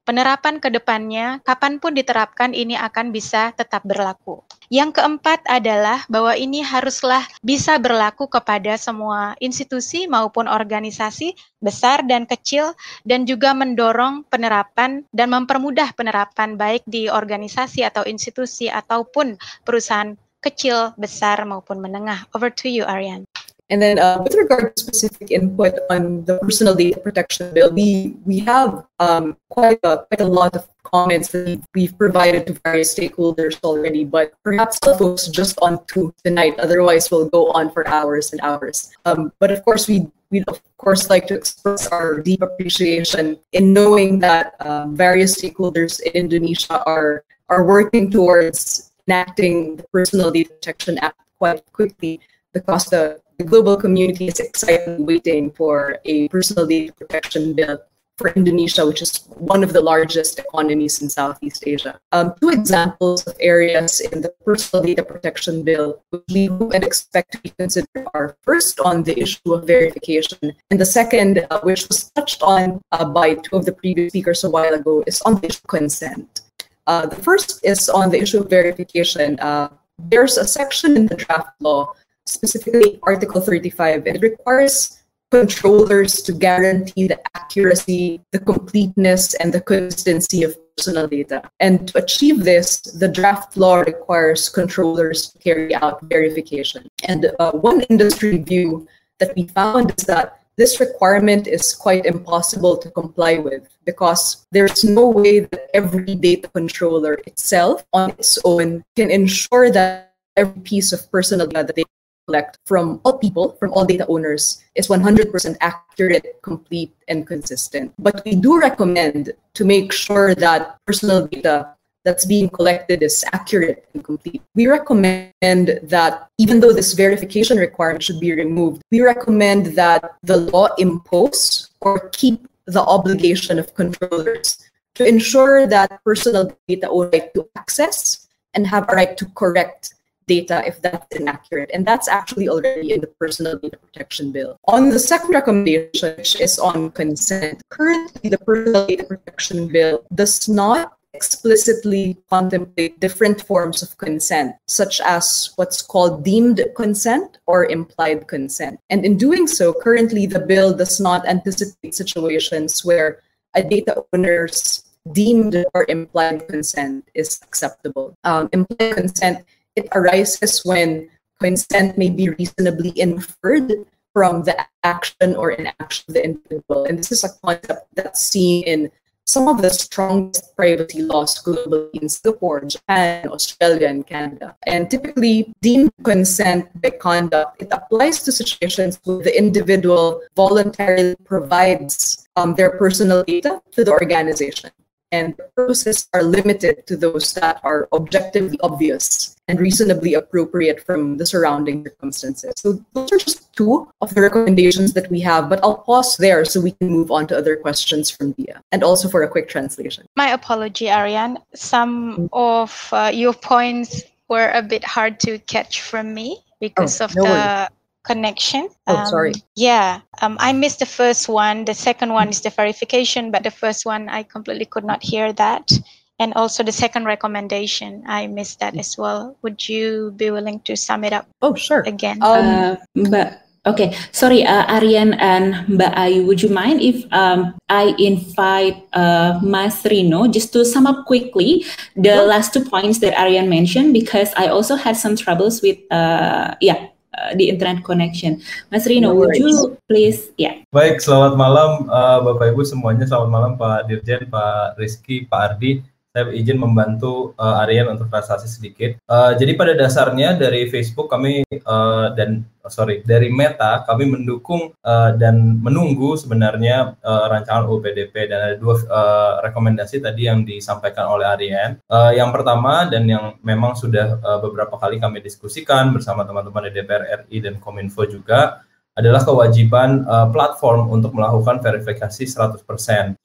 penerapan ke depannya, kapan pun diterapkan ini akan bisa tetap berlaku. Yang keempat adalah bahwa ini haruslah bisa berlaku kepada semua institusi maupun organisasi besar dan kecil dan juga mendorong penerapan dan mempermudah penerapan baik di organisasi atau institusi ataupun perusahaan kecil, besar maupun menengah. Over to you, Aryan. And then uh, with regard to specific input on the personal data protection bill, we we have um, quite a quite a lot of comments that we've provided to various stakeholders already, but perhaps I'll focus just on two tonight. Otherwise, we'll go on for hours and hours. Um, but of course, we we'd of course like to express our deep appreciation in knowing that um, various stakeholders in Indonesia are are working towards enacting the Personal Data Protection Act quite quickly because the the global community is excitedly waiting for a personal data protection bill for Indonesia, which is one of the largest economies in Southeast Asia. Um, two examples of areas in the personal data protection bill which we and expect to be considered are first on the issue of verification, and the second, uh, which was touched on uh, by two of the previous speakers a while ago, is on the issue of consent. Uh, the first is on the issue of verification. Uh, there's a section in the draft law specifically Article 35, it requires controllers to guarantee the accuracy, the completeness, and the consistency of personal data. And to achieve this, the draft law requires controllers to carry out verification. And uh, one industry view that we found is that this requirement is quite impossible to comply with because there's no way that every data controller itself on its own can ensure that every piece of personal data that they collect from all people, from all data owners, is 100% accurate, complete, and consistent. But we do recommend to make sure that personal data that's being collected is accurate and complete. We recommend that even though this verification requirement should be removed, we recommend that the law impose or keep the obligation of controllers to ensure that personal data own right to access and have a right to correct data if that's inaccurate. And that's actually already in the Personal Data Protection Bill. On the second recommendation, which is on consent, currently the Personal Data Protection Bill does not explicitly contemplate different forms of consent, such as what's called deemed consent or implied consent. And in doing so, currently the bill does not anticipate situations where a data owner's deemed or implied consent is acceptable. Um, implied consent it arises when consent may be reasonably inferred from the action or inaction of the individual. And this is a concept that's seen in some of the strongest privacy laws globally in Singapore, Japan, Australia, and Canada. And typically, deemed consent by conduct, it applies to situations where the individual voluntarily provides um, their personal data to the organization and purposes are limited to those that are objectively obvious and reasonably appropriate from the surrounding circumstances. So those are just two of the recommendations that we have, but I'll pause there so we can move on to other questions from Dia and also for a quick translation. My apology, Ariane. Some of uh, your points were a bit hard to catch from me because oh, of no the worries connection. Oh, um, sorry. Yeah, um, I missed the first one. The second one is the verification, but the first one I completely could not hear that. And also the second recommendation, I missed that as well. Would you be willing to sum it up? Oh, sure. Again. Um, uh, but Okay, sorry, uh, Aryan and Mbak Ayu, would you mind if um, I invite uh, Mas Rino just to sum up quickly the last two points that Aryan mentioned because I also had some troubles with, uh, yeah, uh, di internet connection. Mas Rino, no would you please, ya. Yeah. Baik, selamat malam uh, Bapak Ibu semuanya. Selamat malam Pak Dirjen, Pak Rizky, Pak Ardi. Saya izin membantu uh, Aryan untuk transaksi sedikit. Uh, jadi pada dasarnya dari Facebook kami uh, dan sorry dari Meta kami mendukung uh, dan menunggu sebenarnya uh, rancangan UPDP dan ada dua uh, rekomendasi tadi yang disampaikan oleh Aryan. Uh, yang pertama dan yang memang sudah uh, beberapa kali kami diskusikan bersama teman-teman di DPR RI dan Kominfo juga adalah kewajiban uh, platform untuk melakukan verifikasi 100%. 100%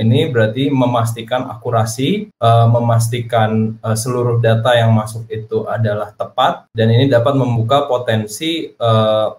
ini berarti memastikan akurasi, uh, memastikan uh, seluruh data yang masuk itu adalah tepat dan ini dapat membuka potensi uh,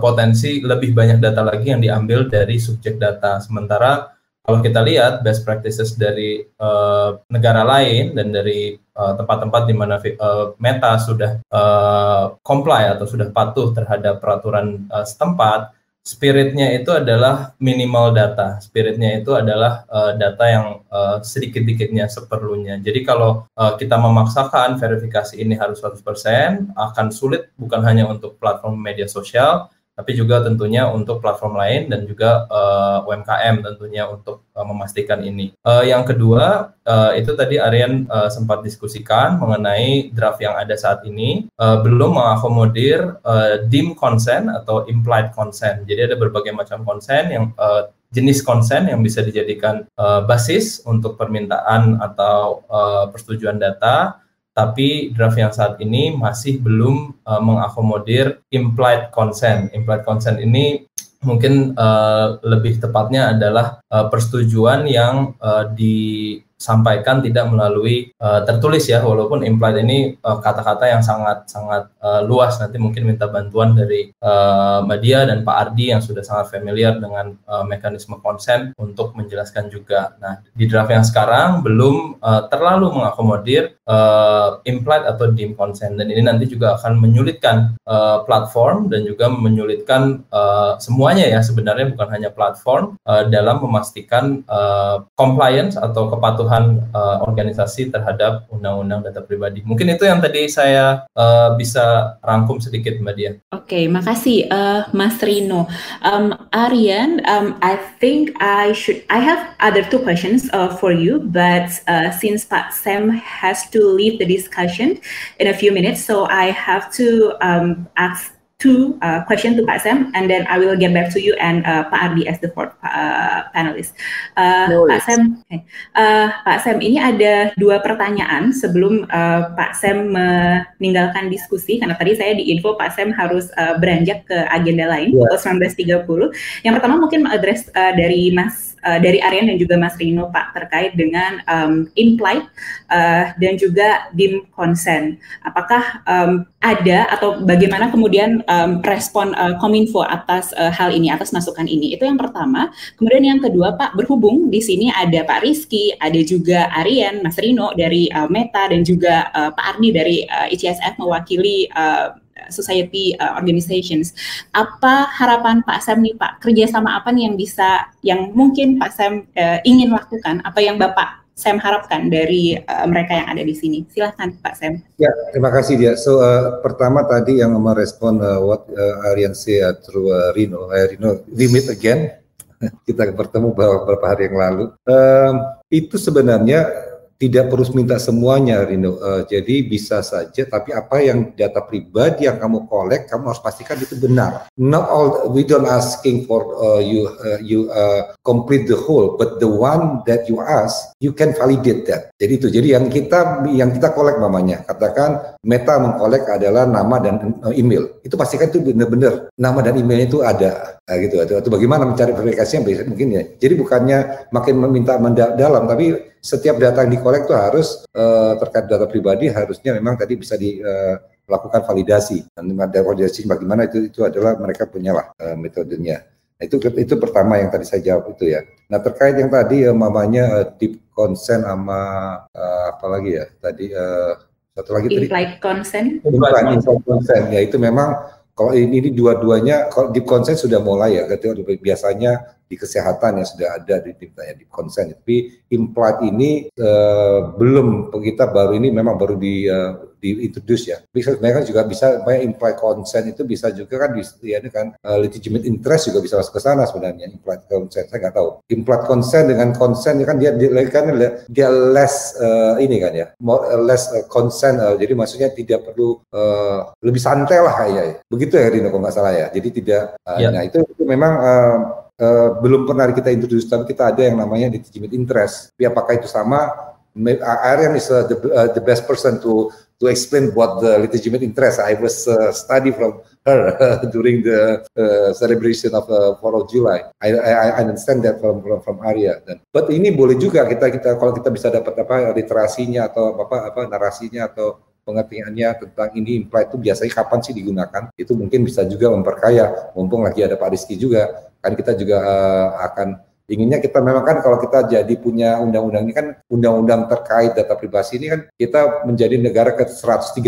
potensi lebih banyak data lagi yang diambil dari subjek data. Sementara kalau kita lihat best practices dari uh, negara lain dan dari eh, tempat-tempat uh, di mana uh, Meta sudah uh, comply atau sudah patuh terhadap peraturan uh, setempat, spiritnya itu adalah minimal data. Spiritnya itu adalah uh, data yang uh, sedikit-dikitnya seperlunya. Jadi kalau uh, kita memaksakan verifikasi ini harus 100%, akan sulit bukan hanya untuk platform media sosial, tapi juga tentunya untuk platform lain dan juga uh, eh, UMKM tentunya untuk uh, memastikan ini. Uh, yang kedua uh, itu tadi Aryan uh, sempat diskusikan mengenai draft yang ada saat ini uh, belum mengakomodir uh, dim consent atau implied consent. Jadi ada berbagai macam consent yang uh, jenis konsen yang bisa dijadikan uh, basis untuk permintaan atau uh, persetujuan data tapi draft yang saat ini masih belum uh, mengakomodir implied consent. Implied consent ini mungkin uh, lebih tepatnya adalah uh, persetujuan yang uh, di sampaikan tidak melalui uh, tertulis ya walaupun implied ini eh, kata-kata uh, yang sangat sangat uh, luas nanti mungkin minta bantuan dari uh, media dan Pak Ardi yang sudah sangat familiar dengan uh, mekanisme konsen untuk menjelaskan juga. Nah di draft yang sekarang belum uh, terlalu mengakomodir uh, implied atau dim consent dan ini nanti juga akan menyulitkan uh, platform dan juga menyulitkan uh, semuanya ya sebenarnya bukan hanya platform uh, dalam memastikan uh, compliance atau kepatuhan kepatuhan uh, organisasi terhadap undang-undang data pribadi. Mungkin itu yang tadi saya uh, bisa rangkum sedikit Mbak Dia. Oke, okay, makasih uh, Mas Rino. Um, Aryan, um, I think I should I have other two questions uh, for you, but uh, since Pak Sam has to leave the discussion in a few minutes, so I have to um, ask two uh, questions to Pak Sam, and then I will get back to you and uh, Pak Ardi as the fourth uh, panelist. Uh, no Pak Sam, okay. uh, Pak Sam, ini ada dua pertanyaan sebelum uh, Pak Sam meninggalkan diskusi, karena tadi saya di info Pak Sam harus uh, beranjak ke agenda lain yeah. pukul 19.30. Yang pertama mungkin address uh, dari Mas uh, dari Aryan dan juga Mas Rino Pak terkait dengan um, implied uh, dan juga dim consent. Apakah um, ada atau bagaimana kemudian um, respon uh, Kominfo atas uh, hal ini, atas masukan ini? Itu yang pertama. Kemudian yang kedua Pak, berhubung di sini ada Pak Rizky, ada juga Aryan, Mas Rino dari uh, Meta dan juga uh, Pak Ardi dari uh, ICSF mewakili uh, society uh, organizations. Apa harapan Pak Sam nih Pak? Kerjasama apa nih yang bisa, yang mungkin Pak Sam uh, ingin lakukan? Apa yang Bapak Sam harapkan dari uh, mereka yang ada di sini? Silahkan Pak Sam. Ya, terima kasih dia. So uh, pertama tadi yang merespon uh, what uh, Aryan say uh, through uh, Rino, uh, Rino, we meet again. Kita bertemu beberapa hari yang lalu. Um, itu sebenarnya tidak perlu minta semuanya Rino. Uh, jadi bisa saja tapi apa yang data pribadi yang kamu collect kamu harus pastikan itu benar. Not all we don't asking for uh, you uh, you uh, complete the whole but the one that you ask you can validate that. Jadi itu. Jadi yang kita yang kita collect mamanya katakan Meta mengkolek adalah nama dan email. Itu pastikan itu benar-benar nama dan emailnya itu ada. Nah, gitu. Atau, atau bagaimana mencari verifikasinya mungkin ya. Jadi bukannya makin meminta mendalam tapi setiap data yang dikolek itu harus uh, terkait data pribadi harusnya memang tadi bisa dilakukan uh, validasi dan validasi bagaimana itu itu adalah mereka punya lah uh, metodenya. Nah, itu itu pertama yang tadi saya jawab itu ya. Nah terkait yang tadi uh, mamanya uh, deep consent sama uh, apa lagi ya tadi uh, satu lagi implied tadi, consent. Implied consent ya itu memang kalau ini, ini dua-duanya kalau deep consent sudah mulai ya ketika biasanya di kesehatan yang sudah ada di ya, di konsen. Tapi implied ini uh, belum kita baru ini memang baru di uh, diintroduce ya. Bisa mereka juga bisa banyak implied consent itu bisa juga kan di ya, ini kan uh, legitimate interest juga bisa masuk ke sana sebenarnya implied consent saya nggak tahu. Implied consent dengan consent kan dia dia kan dia less uh, ini kan ya more, uh, less uh, consent uh, jadi maksudnya tidak perlu uh, lebih santai lah ya. Begitu ya Rino kalau nggak salah ya. Jadi tidak uh, ya. nah itu, itu memang uh, Uh, belum pernah kita introduce tapi kita ada yang namanya legitimate interest. Tapi apakah itu sama? Arian is uh, the, uh, the best person to to explain what the legitimate interest. I was uh, study from her uh, during the uh, celebration of uh, 4 of July. I, I, I understand that from from, from Arya. Dan, but ini boleh juga kita kita kalau kita bisa dapat apa literasinya atau apa apa narasinya atau pengertiannya tentang ini implied itu biasanya kapan sih digunakan itu mungkin bisa juga memperkaya mumpung lagi ada Pak Rizky juga kan kita juga uh, akan inginnya kita memang kan kalau kita jadi punya undang-undang ini kan undang-undang terkait data privasi ini kan kita menjadi negara ke 130.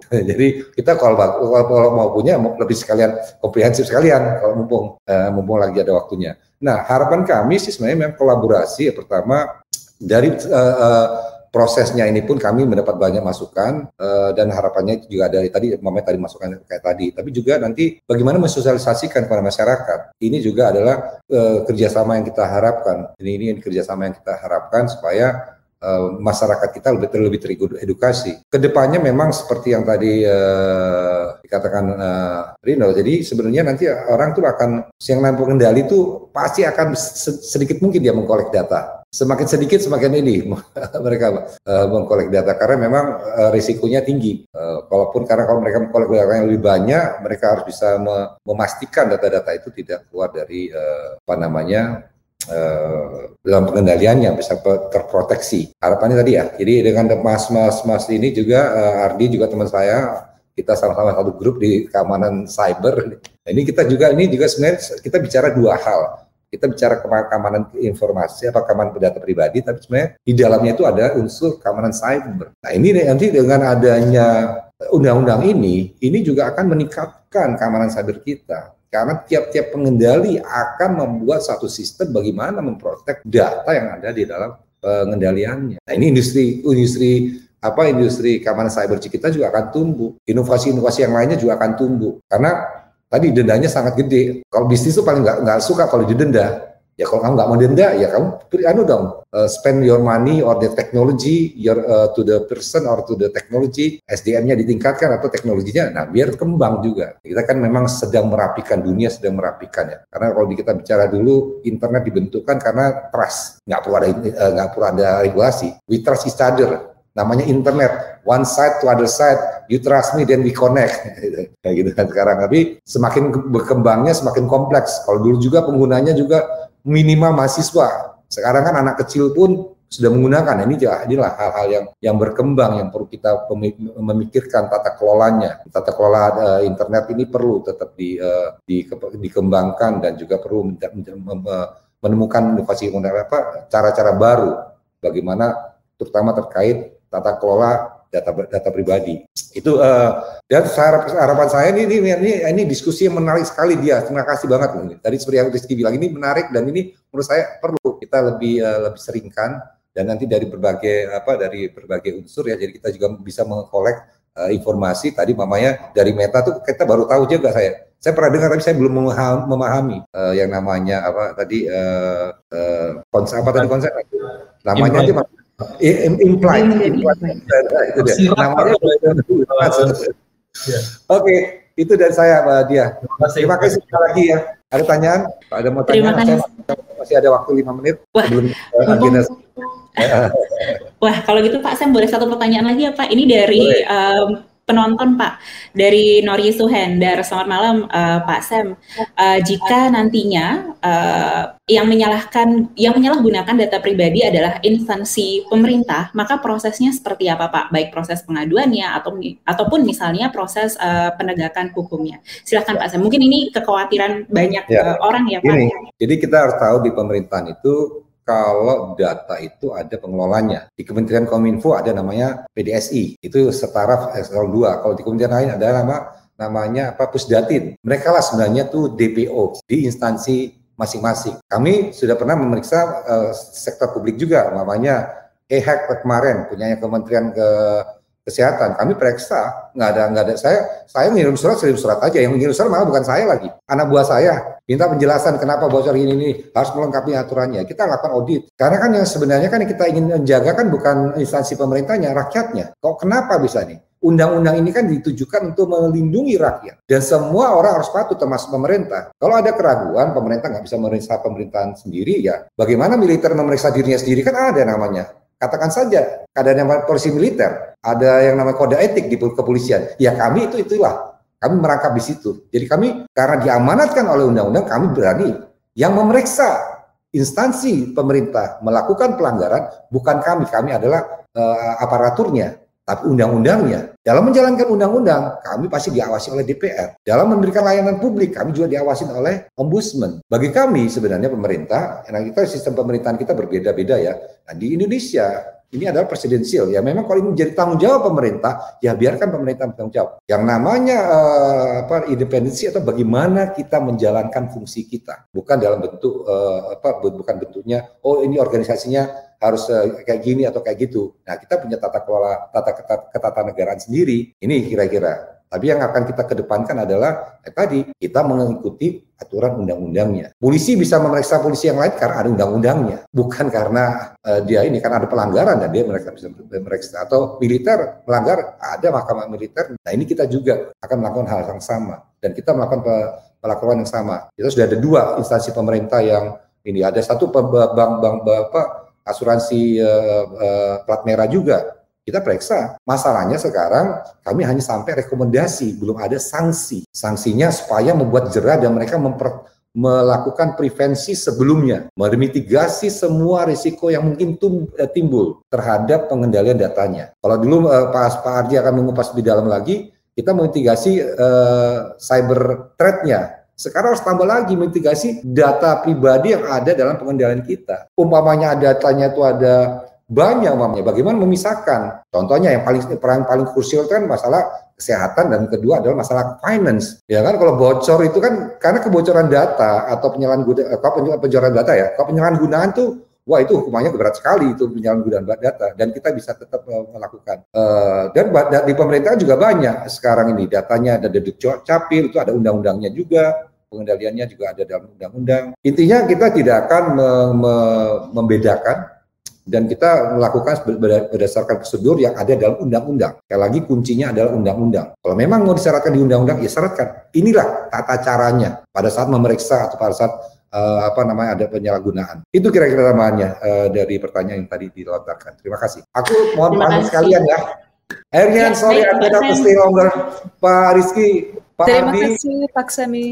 jadi kita kalau, kalau mau punya lebih sekalian komprehensif sekalian kalau mumpung uh, mumpung lagi ada waktunya. Nah, harapan kami sih sebenarnya memang kolaborasi ya pertama dari uh, uh, prosesnya ini pun kami mendapat banyak masukan uh, dan harapannya juga dari tadi momen tadi masukan kayak tadi tapi juga nanti bagaimana mensosialisasikan kepada masyarakat ini juga adalah uh, kerjasama yang kita harapkan ini ini kerjasama yang kita harapkan supaya uh, masyarakat kita lebih lebih teredukasi. Ke depannya memang seperti yang tadi uh, dikatakan uh, Rino. Jadi sebenarnya nanti orang tuh akan yang namanya pengendali itu pasti akan sedikit mungkin dia mengkolek data semakin sedikit semakin ini mereka uh, mengkolek data karena memang uh, risikonya tinggi. Uh, kalaupun karena kalau mereka mengkolek data yang lebih banyak, mereka harus bisa me memastikan data-data itu tidak keluar dari uh, apa namanya uh, dalam pengendaliannya bisa terproteksi. Harapannya tadi ya. Jadi dengan mas-mas mas ini juga uh, Ardi juga teman saya kita sama-sama satu grup di keamanan cyber. Nah, ini kita juga ini juga sebenarnya kita bicara dua hal kita bicara keamanan informasi apa keamanan data pribadi tapi sebenarnya di dalamnya itu ada unsur keamanan cyber. Nah ini nanti dengan adanya undang-undang ini ini juga akan meningkatkan keamanan cyber kita karena tiap-tiap pengendali akan membuat satu sistem bagaimana memprotek data yang ada di dalam pengendaliannya. Nah ini industri industri apa industri keamanan cyber kita juga akan tumbuh. Inovasi-inovasi yang lainnya juga akan tumbuh karena tadi dendanya sangat gede. Kalau bisnis itu paling nggak nggak suka kalau didenda. Ya kalau kamu nggak mau denda, ya kamu anu dong, uh, spend your money or the technology your uh, to the person or to the technology, SDM-nya ditingkatkan atau teknologinya, nah biar kembang juga. Kita kan memang sedang merapikan dunia, sedang merapikan ya. Karena kalau kita bicara dulu, internet dibentukkan karena trust, nggak perlu ada uh, nggak perlu ada regulasi. We trust each other namanya internet. One side to other side. You trust me then we connect. Kayak gitu kan sekarang. Tapi semakin berkembangnya semakin kompleks. Kalau dulu juga penggunanya juga minimal mahasiswa. Sekarang kan anak kecil pun sudah menggunakan. Ini inilah hal-hal yang yang berkembang yang perlu kita memikirkan tata kelolanya. Tata kelola uh, internet ini perlu tetap di, uh, di dikembangkan dan juga perlu menemukan inovasi apa cara-cara baru bagaimana terutama terkait tata kelola data data pribadi. Itu uh, dan harap, harapan saya ini, ini ini ini diskusi yang menarik sekali dia. Terima kasih banget ini. Tadi seperti yang Rizky bilang ini menarik dan ini menurut saya perlu kita lebih uh, lebih seringkan dan nanti dari berbagai apa dari berbagai unsur ya jadi kita juga bisa mengkolek uh, informasi tadi mamanya dari meta tuh kita baru tahu juga saya saya pernah dengar tapi saya belum memahami, memahami uh, yang namanya apa tadi uh, uh, konsep apa tadi konsep namanya aja implied, Oke, itu dari saya Mbak Dia. Terima kasih sekali lagi ya. Ada pertanyaan? Ada mau tanya? Saya masih ada waktu lima menit Wah, sebelum agenda. Wah, kalau gitu Pak Sam boleh satu pertanyaan lagi ya Pak. Ini dari um, penonton Pak dari Nori Suhendar. Selamat malam uh, Pak Sam. Uh, jika nantinya uh, yang menyalahkan yang menyalahgunakan data pribadi adalah instansi pemerintah, maka prosesnya seperti apa Pak? Baik proses pengaduannya atau ataupun misalnya proses uh, penegakan hukumnya. Silahkan Pak Sam. Mungkin ini kekhawatiran banyak ya. uh, orang ya Pak. Ini, jadi kita harus tahu di pemerintahan itu kalau data itu ada pengelolanya. Di Kementerian Kominfo ada namanya PDSI, itu setara eselon 2. Kalau di kementerian lain ada nama namanya apa Pusdatin. Mereka lah sebenarnya tuh DPO di instansi masing-masing. Kami sudah pernah memeriksa uh, sektor publik juga, namanya EHEC kemarin, punyanya Kementerian ke kesehatan. Kami periksa nggak ada nggak ada. Saya saya ngirim surat ngirim surat aja. Yang ngirim surat malah bukan saya lagi. Anak buah saya. Minta penjelasan kenapa bocor ini ini harus melengkapi aturannya. Kita lakukan audit. Karena kan yang sebenarnya kan kita ingin menjaga kan bukan instansi pemerintahnya rakyatnya. Kok kenapa bisa nih? Undang-undang ini kan ditujukan untuk melindungi rakyat. Dan semua orang harus patuh termasuk pemerintah. Kalau ada keraguan pemerintah nggak bisa memeriksa pemerintahan sendiri ya. Bagaimana militer memeriksa dirinya sendiri kan ada namanya Katakan saja, keadaan yang polisi militer, ada yang namanya kode etik di kepolisian. Ya kami itu itulah, kami merangkap di situ. Jadi kami karena diamanatkan oleh undang-undang, kami berani yang memeriksa instansi pemerintah melakukan pelanggaran bukan kami, kami adalah uh, aparaturnya. Tapi undang-undangnya, dalam menjalankan undang-undang, kami pasti diawasi oleh DPR. Dalam memberikan layanan publik, kami juga diawasi oleh ombudsman. Bagi kami sebenarnya pemerintah, karena kita sistem pemerintahan kita berbeda-beda ya. Nah, di Indonesia ini adalah presidensial ya memang kalau ini menjadi tanggung jawab pemerintah ya biarkan pemerintah bertanggung jawab yang namanya uh, apa independensi atau bagaimana kita menjalankan fungsi kita bukan dalam bentuk uh, apa bukan bentuknya oh ini organisasinya harus uh, kayak gini atau kayak gitu. Nah, kita punya tata kelola tata ketatanegaraan sendiri. Ini kira-kira. Tapi yang akan kita kedepankan adalah eh, tadi kita mengikuti aturan undang-undangnya. Polisi bisa memeriksa polisi yang lain karena ada undang-undangnya, bukan karena uh, dia ini karena ada pelanggaran dan dia mereka bisa memeriksa atau militer melanggar ada mahkamah militer. Nah ini kita juga akan melakukan hal yang sama dan kita melakukan pelakuan yang sama. Kita sudah ada dua instansi pemerintah yang ini ada satu bank bank bapak asuransi uh, uh, plat merah juga kita periksa. Masalahnya sekarang kami hanya sampai rekomendasi, belum ada sanksi. Sanksinya supaya membuat jerah dan mereka memper, melakukan prevensi sebelumnya, memitigasi semua risiko yang mungkin tum, eh, timbul terhadap pengendalian datanya. Kalau dulu uh, Pak, Pak Arji akan mengupas di dalam lagi, kita memitigasi uh, cyber threat-nya, sekarang harus tambah lagi mitigasi data pribadi yang ada dalam pengendalian kita. Umpamanya datanya itu ada banyak umpamanya. Bagaimana memisahkan? Contohnya yang paling peran paling krusial itu kan masalah kesehatan dan kedua adalah masalah finance. Ya kan kalau bocor itu kan karena kebocoran data atau penyalahgunaan kalau penjualan data ya, kalau penyalahgunaan tuh wah itu hukumannya berat sekali itu penyalahgunaan data dan kita bisa tetap uh, melakukan uh, dan di pemerintah juga banyak sekarang ini datanya ada deduk capil itu ada undang-undangnya juga pengendaliannya juga ada dalam undang-undang. Intinya kita tidak akan me me membedakan dan kita melakukan berdasarkan prosedur yang ada dalam undang-undang. Sekali lagi kuncinya adalah undang-undang. Kalau memang mau disyaratkan di undang-undang, ya syaratkan. Inilah tata caranya pada saat memeriksa atau pada saat uh, apa namanya ada penyalahgunaan. Itu kira-kira namanya uh, dari pertanyaan yang tadi dilontarkan. Terima kasih. Aku mohon maaf sekalian ya. Akhirnya, ya, sorry, cannot stay longer. Pak Rizky, Pak Terima Ardi. kasih Pak Semi.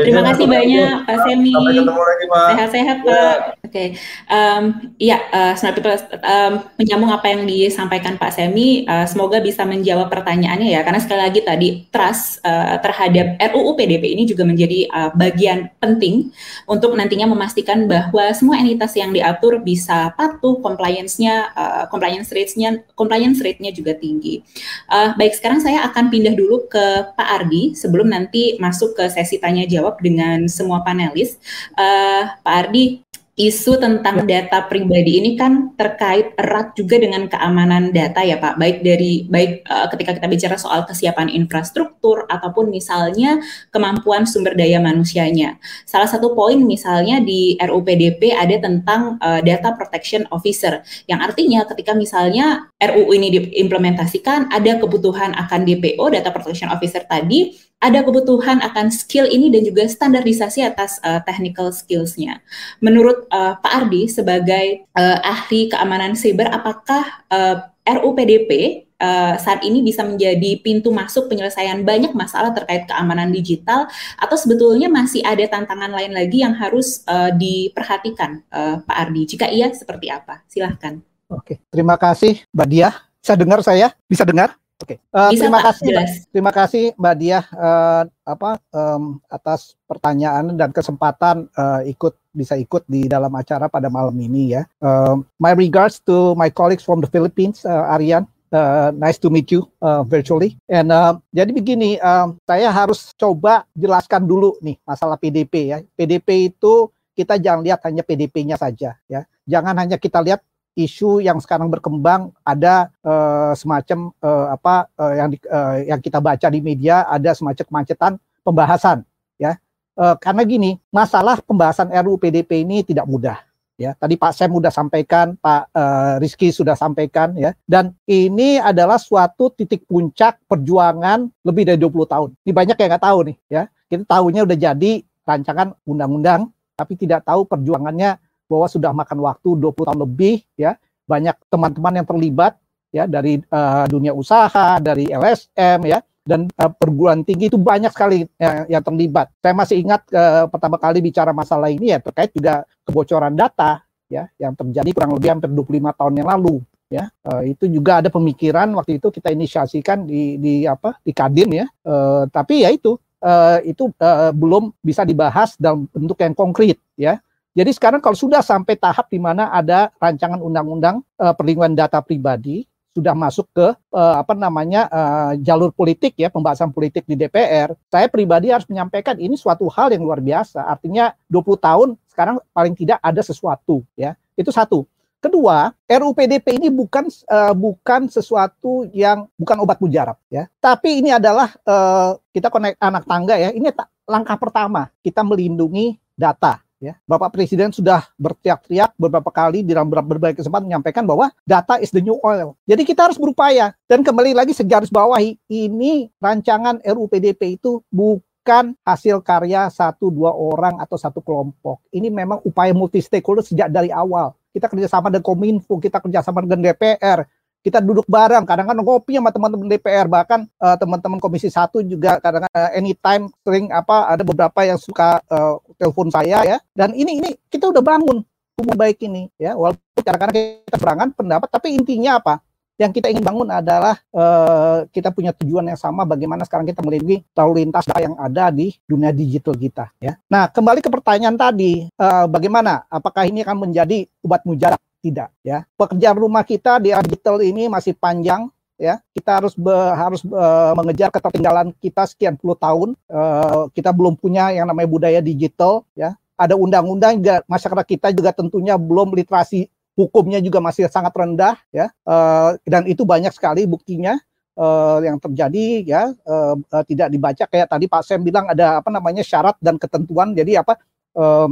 Terima kasih banyak Pak Semi. Sampai ketemu lagi Pak. Sehat-sehat ya. Oke, okay. um, ya uh, Smart People um, menyambung apa yang disampaikan Pak Semi. Uh, semoga bisa menjawab pertanyaannya ya. Karena sekali lagi tadi trust uh, terhadap RUU PDP ini juga menjadi uh, bagian penting untuk nantinya memastikan bahwa semua entitas yang diatur bisa patuh, compliance-nya, uh, compliance rate-nya, compliance rate-nya juga tinggi. Uh, baik, sekarang saya akan pindah dulu ke Pak Ardi sebelum nanti masuk ke sesi tanya jawab dengan semua panelis. Uh, Pak Ardi, isu tentang ya. data pribadi ini kan terkait erat juga dengan keamanan data ya Pak, baik dari baik uh, ketika kita bicara soal kesiapan infrastruktur ataupun misalnya kemampuan sumber daya manusianya. Salah satu poin misalnya di RUPDP ada tentang uh, data protection officer yang artinya ketika misalnya RUU ini diimplementasikan ada kebutuhan akan DPO data protection officer tadi ada kebutuhan akan skill ini dan juga standarisasi atas uh, technical skills-nya. Menurut uh, Pak Ardi sebagai uh, ahli keamanan siber, apakah uh, RUPDP uh, saat ini bisa menjadi pintu masuk penyelesaian banyak masalah terkait keamanan digital atau sebetulnya masih ada tantangan lain lagi yang harus uh, diperhatikan uh, Pak Ardi? Jika iya, seperti apa? Silahkan. Oke, terima kasih Mbak Dia. Bisa dengar saya? Bisa dengar? Oke, okay. uh, eh, terima kasih, jelas. terima kasih Mbak Diah uh, apa um, atas pertanyaan dan kesempatan uh, ikut bisa ikut di dalam acara pada malam ini ya. Uh, my regards to my colleagues from the Philippines, uh, Aryan. Uh, nice to meet you uh, virtually. And uh, jadi begini, uh, saya harus coba jelaskan dulu nih masalah PDP ya. PDP itu kita jangan lihat hanya PDP-nya saja ya. Jangan hanya kita lihat isu yang sekarang berkembang ada uh, semacam uh, apa uh, yang di, uh, yang kita baca di media ada semacam kemacetan pembahasan ya. Uh, karena gini masalah pembahasan RUU PDP ini tidak mudah ya. Tadi Pak Sem sudah sampaikan Pak uh, Rizky sudah sampaikan ya. Dan ini adalah suatu titik puncak perjuangan lebih dari 20 tahun. Ini banyak yang nggak tahu nih ya. Kita tahunya udah jadi rancangan undang-undang tapi tidak tahu perjuangannya bahwa sudah makan waktu 20 tahun lebih ya. Banyak teman-teman yang terlibat ya dari uh, dunia usaha dari LSM ya dan uh, perguruan tinggi itu banyak sekali yang, yang terlibat. Saya masih ingat uh, pertama kali bicara masalah ini ya terkait juga kebocoran data ya yang terjadi kurang lebih hampir 25 tahun yang lalu ya. Uh, itu juga ada pemikiran waktu itu kita inisiasikan di di apa di Kadin ya. Uh, tapi ya itu uh, itu uh, belum bisa dibahas dalam bentuk yang konkret ya jadi sekarang kalau sudah sampai tahap di mana ada rancangan undang-undang uh, perlindungan data pribadi sudah masuk ke uh, apa namanya uh, jalur politik ya pembahasan politik di DPR, saya pribadi harus menyampaikan ini suatu hal yang luar biasa. Artinya 20 tahun sekarang paling tidak ada sesuatu ya. Itu satu. Kedua, RUU PDP ini bukan uh, bukan sesuatu yang bukan obat mujarab ya. Tapi ini adalah uh, kita konek anak tangga ya. Ini langkah pertama kita melindungi data ya Bapak Presiden sudah berteriak-teriak beberapa kali di dalam berbagai kesempatan menyampaikan bahwa data is the new oil. Jadi kita harus berupaya dan kembali lagi segaris bawahi ini rancangan RUU PDP itu bukan hasil karya satu dua orang atau satu kelompok. Ini memang upaya multi stakeholder sejak dari awal. Kita kerjasama dengan Kominfo, kita kerjasama dengan DPR, kita duduk bareng kadang-kadang ngopi sama teman-teman DPR bahkan uh, teman-teman komisi satu juga kadang, kadang uh, anytime sering apa ada beberapa yang suka uh, telepon saya ya dan ini ini kita udah bangun tubuh baik ini ya walaupun kadang-kadang kita berangan pendapat tapi intinya apa yang kita ingin bangun adalah uh, kita punya tujuan yang sama bagaimana sekarang kita melindungi lalu lintas yang ada di dunia digital kita ya. Nah, kembali ke pertanyaan tadi, uh, bagaimana apakah ini akan menjadi obat mujarab? Tidak ya. Pekerjaan rumah kita di digital ini masih panjang ya. Kita harus be, harus uh, mengejar ketertinggalan kita sekian puluh tahun. Uh, kita belum punya yang namanya budaya digital ya. Ada undang-undang masyarakat kita juga tentunya belum literasi hukumnya juga masih sangat rendah ya. Uh, dan itu banyak sekali buktinya uh, yang terjadi ya uh, uh, tidak dibaca kayak tadi Pak Sem bilang ada apa namanya syarat dan ketentuan jadi apa uh,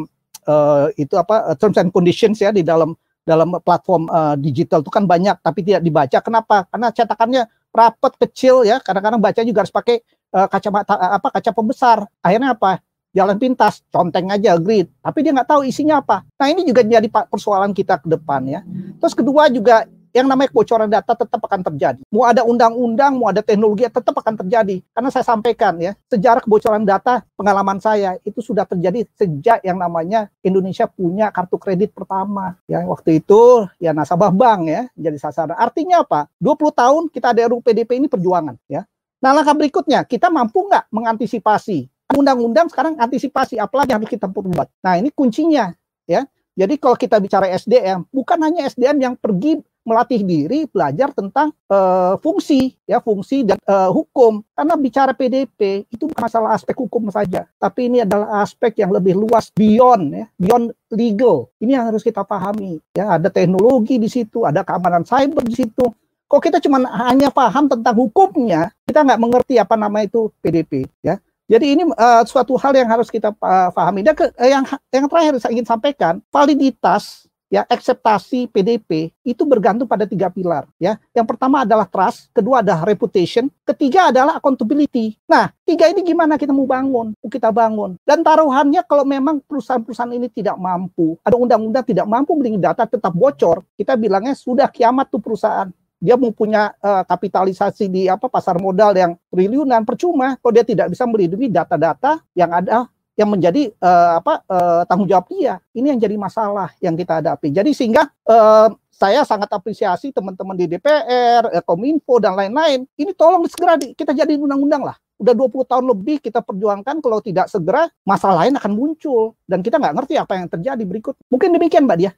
itu apa terms and conditions ya di dalam dalam platform uh, digital itu kan banyak tapi tidak dibaca. Kenapa? Karena cetakannya rapat kecil ya. Kadang-kadang baca juga harus pakai uh, kacamata uh, apa kaca pembesar. Akhirnya apa? Jalan pintas, conteng aja grid, tapi dia nggak tahu isinya apa. Nah ini juga jadi persoalan kita ke depan ya. Terus kedua juga yang namanya kebocoran data tetap akan terjadi. Mau ada undang-undang, mau ada teknologi, tetap akan terjadi. Karena saya sampaikan ya, sejarah kebocoran data, pengalaman saya itu sudah terjadi sejak yang namanya Indonesia punya kartu kredit pertama. Ya, waktu itu ya nasabah bank ya jadi sasaran. Artinya apa? 20 tahun kita ada RUU PDP ini perjuangan ya. Nah langkah berikutnya kita mampu nggak mengantisipasi undang-undang sekarang antisipasi apalagi harus kita perbuat. Nah ini kuncinya ya. Jadi kalau kita bicara SDM, bukan hanya SDM yang pergi melatih diri belajar tentang uh, fungsi ya fungsi dan uh, hukum. Karena bicara PDP itu bukan masalah aspek hukum saja tapi ini adalah aspek yang lebih luas beyond ya beyond legal. Ini yang harus kita pahami ya. Ada teknologi di situ ada keamanan cyber di situ. Kok kita cuma hanya paham tentang hukumnya kita nggak mengerti apa nama itu PDP ya. Jadi ini uh, suatu hal yang harus kita pahami. Dan ke, uh, yang yang terakhir saya ingin sampaikan validitas ya akseptasi PDP itu bergantung pada tiga pilar ya. Yang pertama adalah trust, kedua adalah reputation, ketiga adalah accountability. Nah, tiga ini gimana kita mau bangun? Kita bangun. Dan taruhannya kalau memang perusahaan-perusahaan ini tidak mampu, ada undang-undang tidak mampu melindungi data tetap bocor, kita bilangnya sudah kiamat tuh perusahaan dia mau punya uh, kapitalisasi di apa pasar modal yang triliunan percuma kalau dia tidak bisa melindungi data-data yang ada yang menjadi uh, apa uh, tanggung jawab dia. Ini yang jadi masalah yang kita hadapi. Jadi sehingga uh, saya sangat apresiasi teman-teman di DPR, Kominfo dan lain-lain. Ini tolong segera di, kita jadi undang-undang lah. Udah 20 tahun lebih kita perjuangkan kalau tidak segera masalah lain akan muncul dan kita nggak ngerti apa yang terjadi berikut. Mungkin demikian Mbak Dia.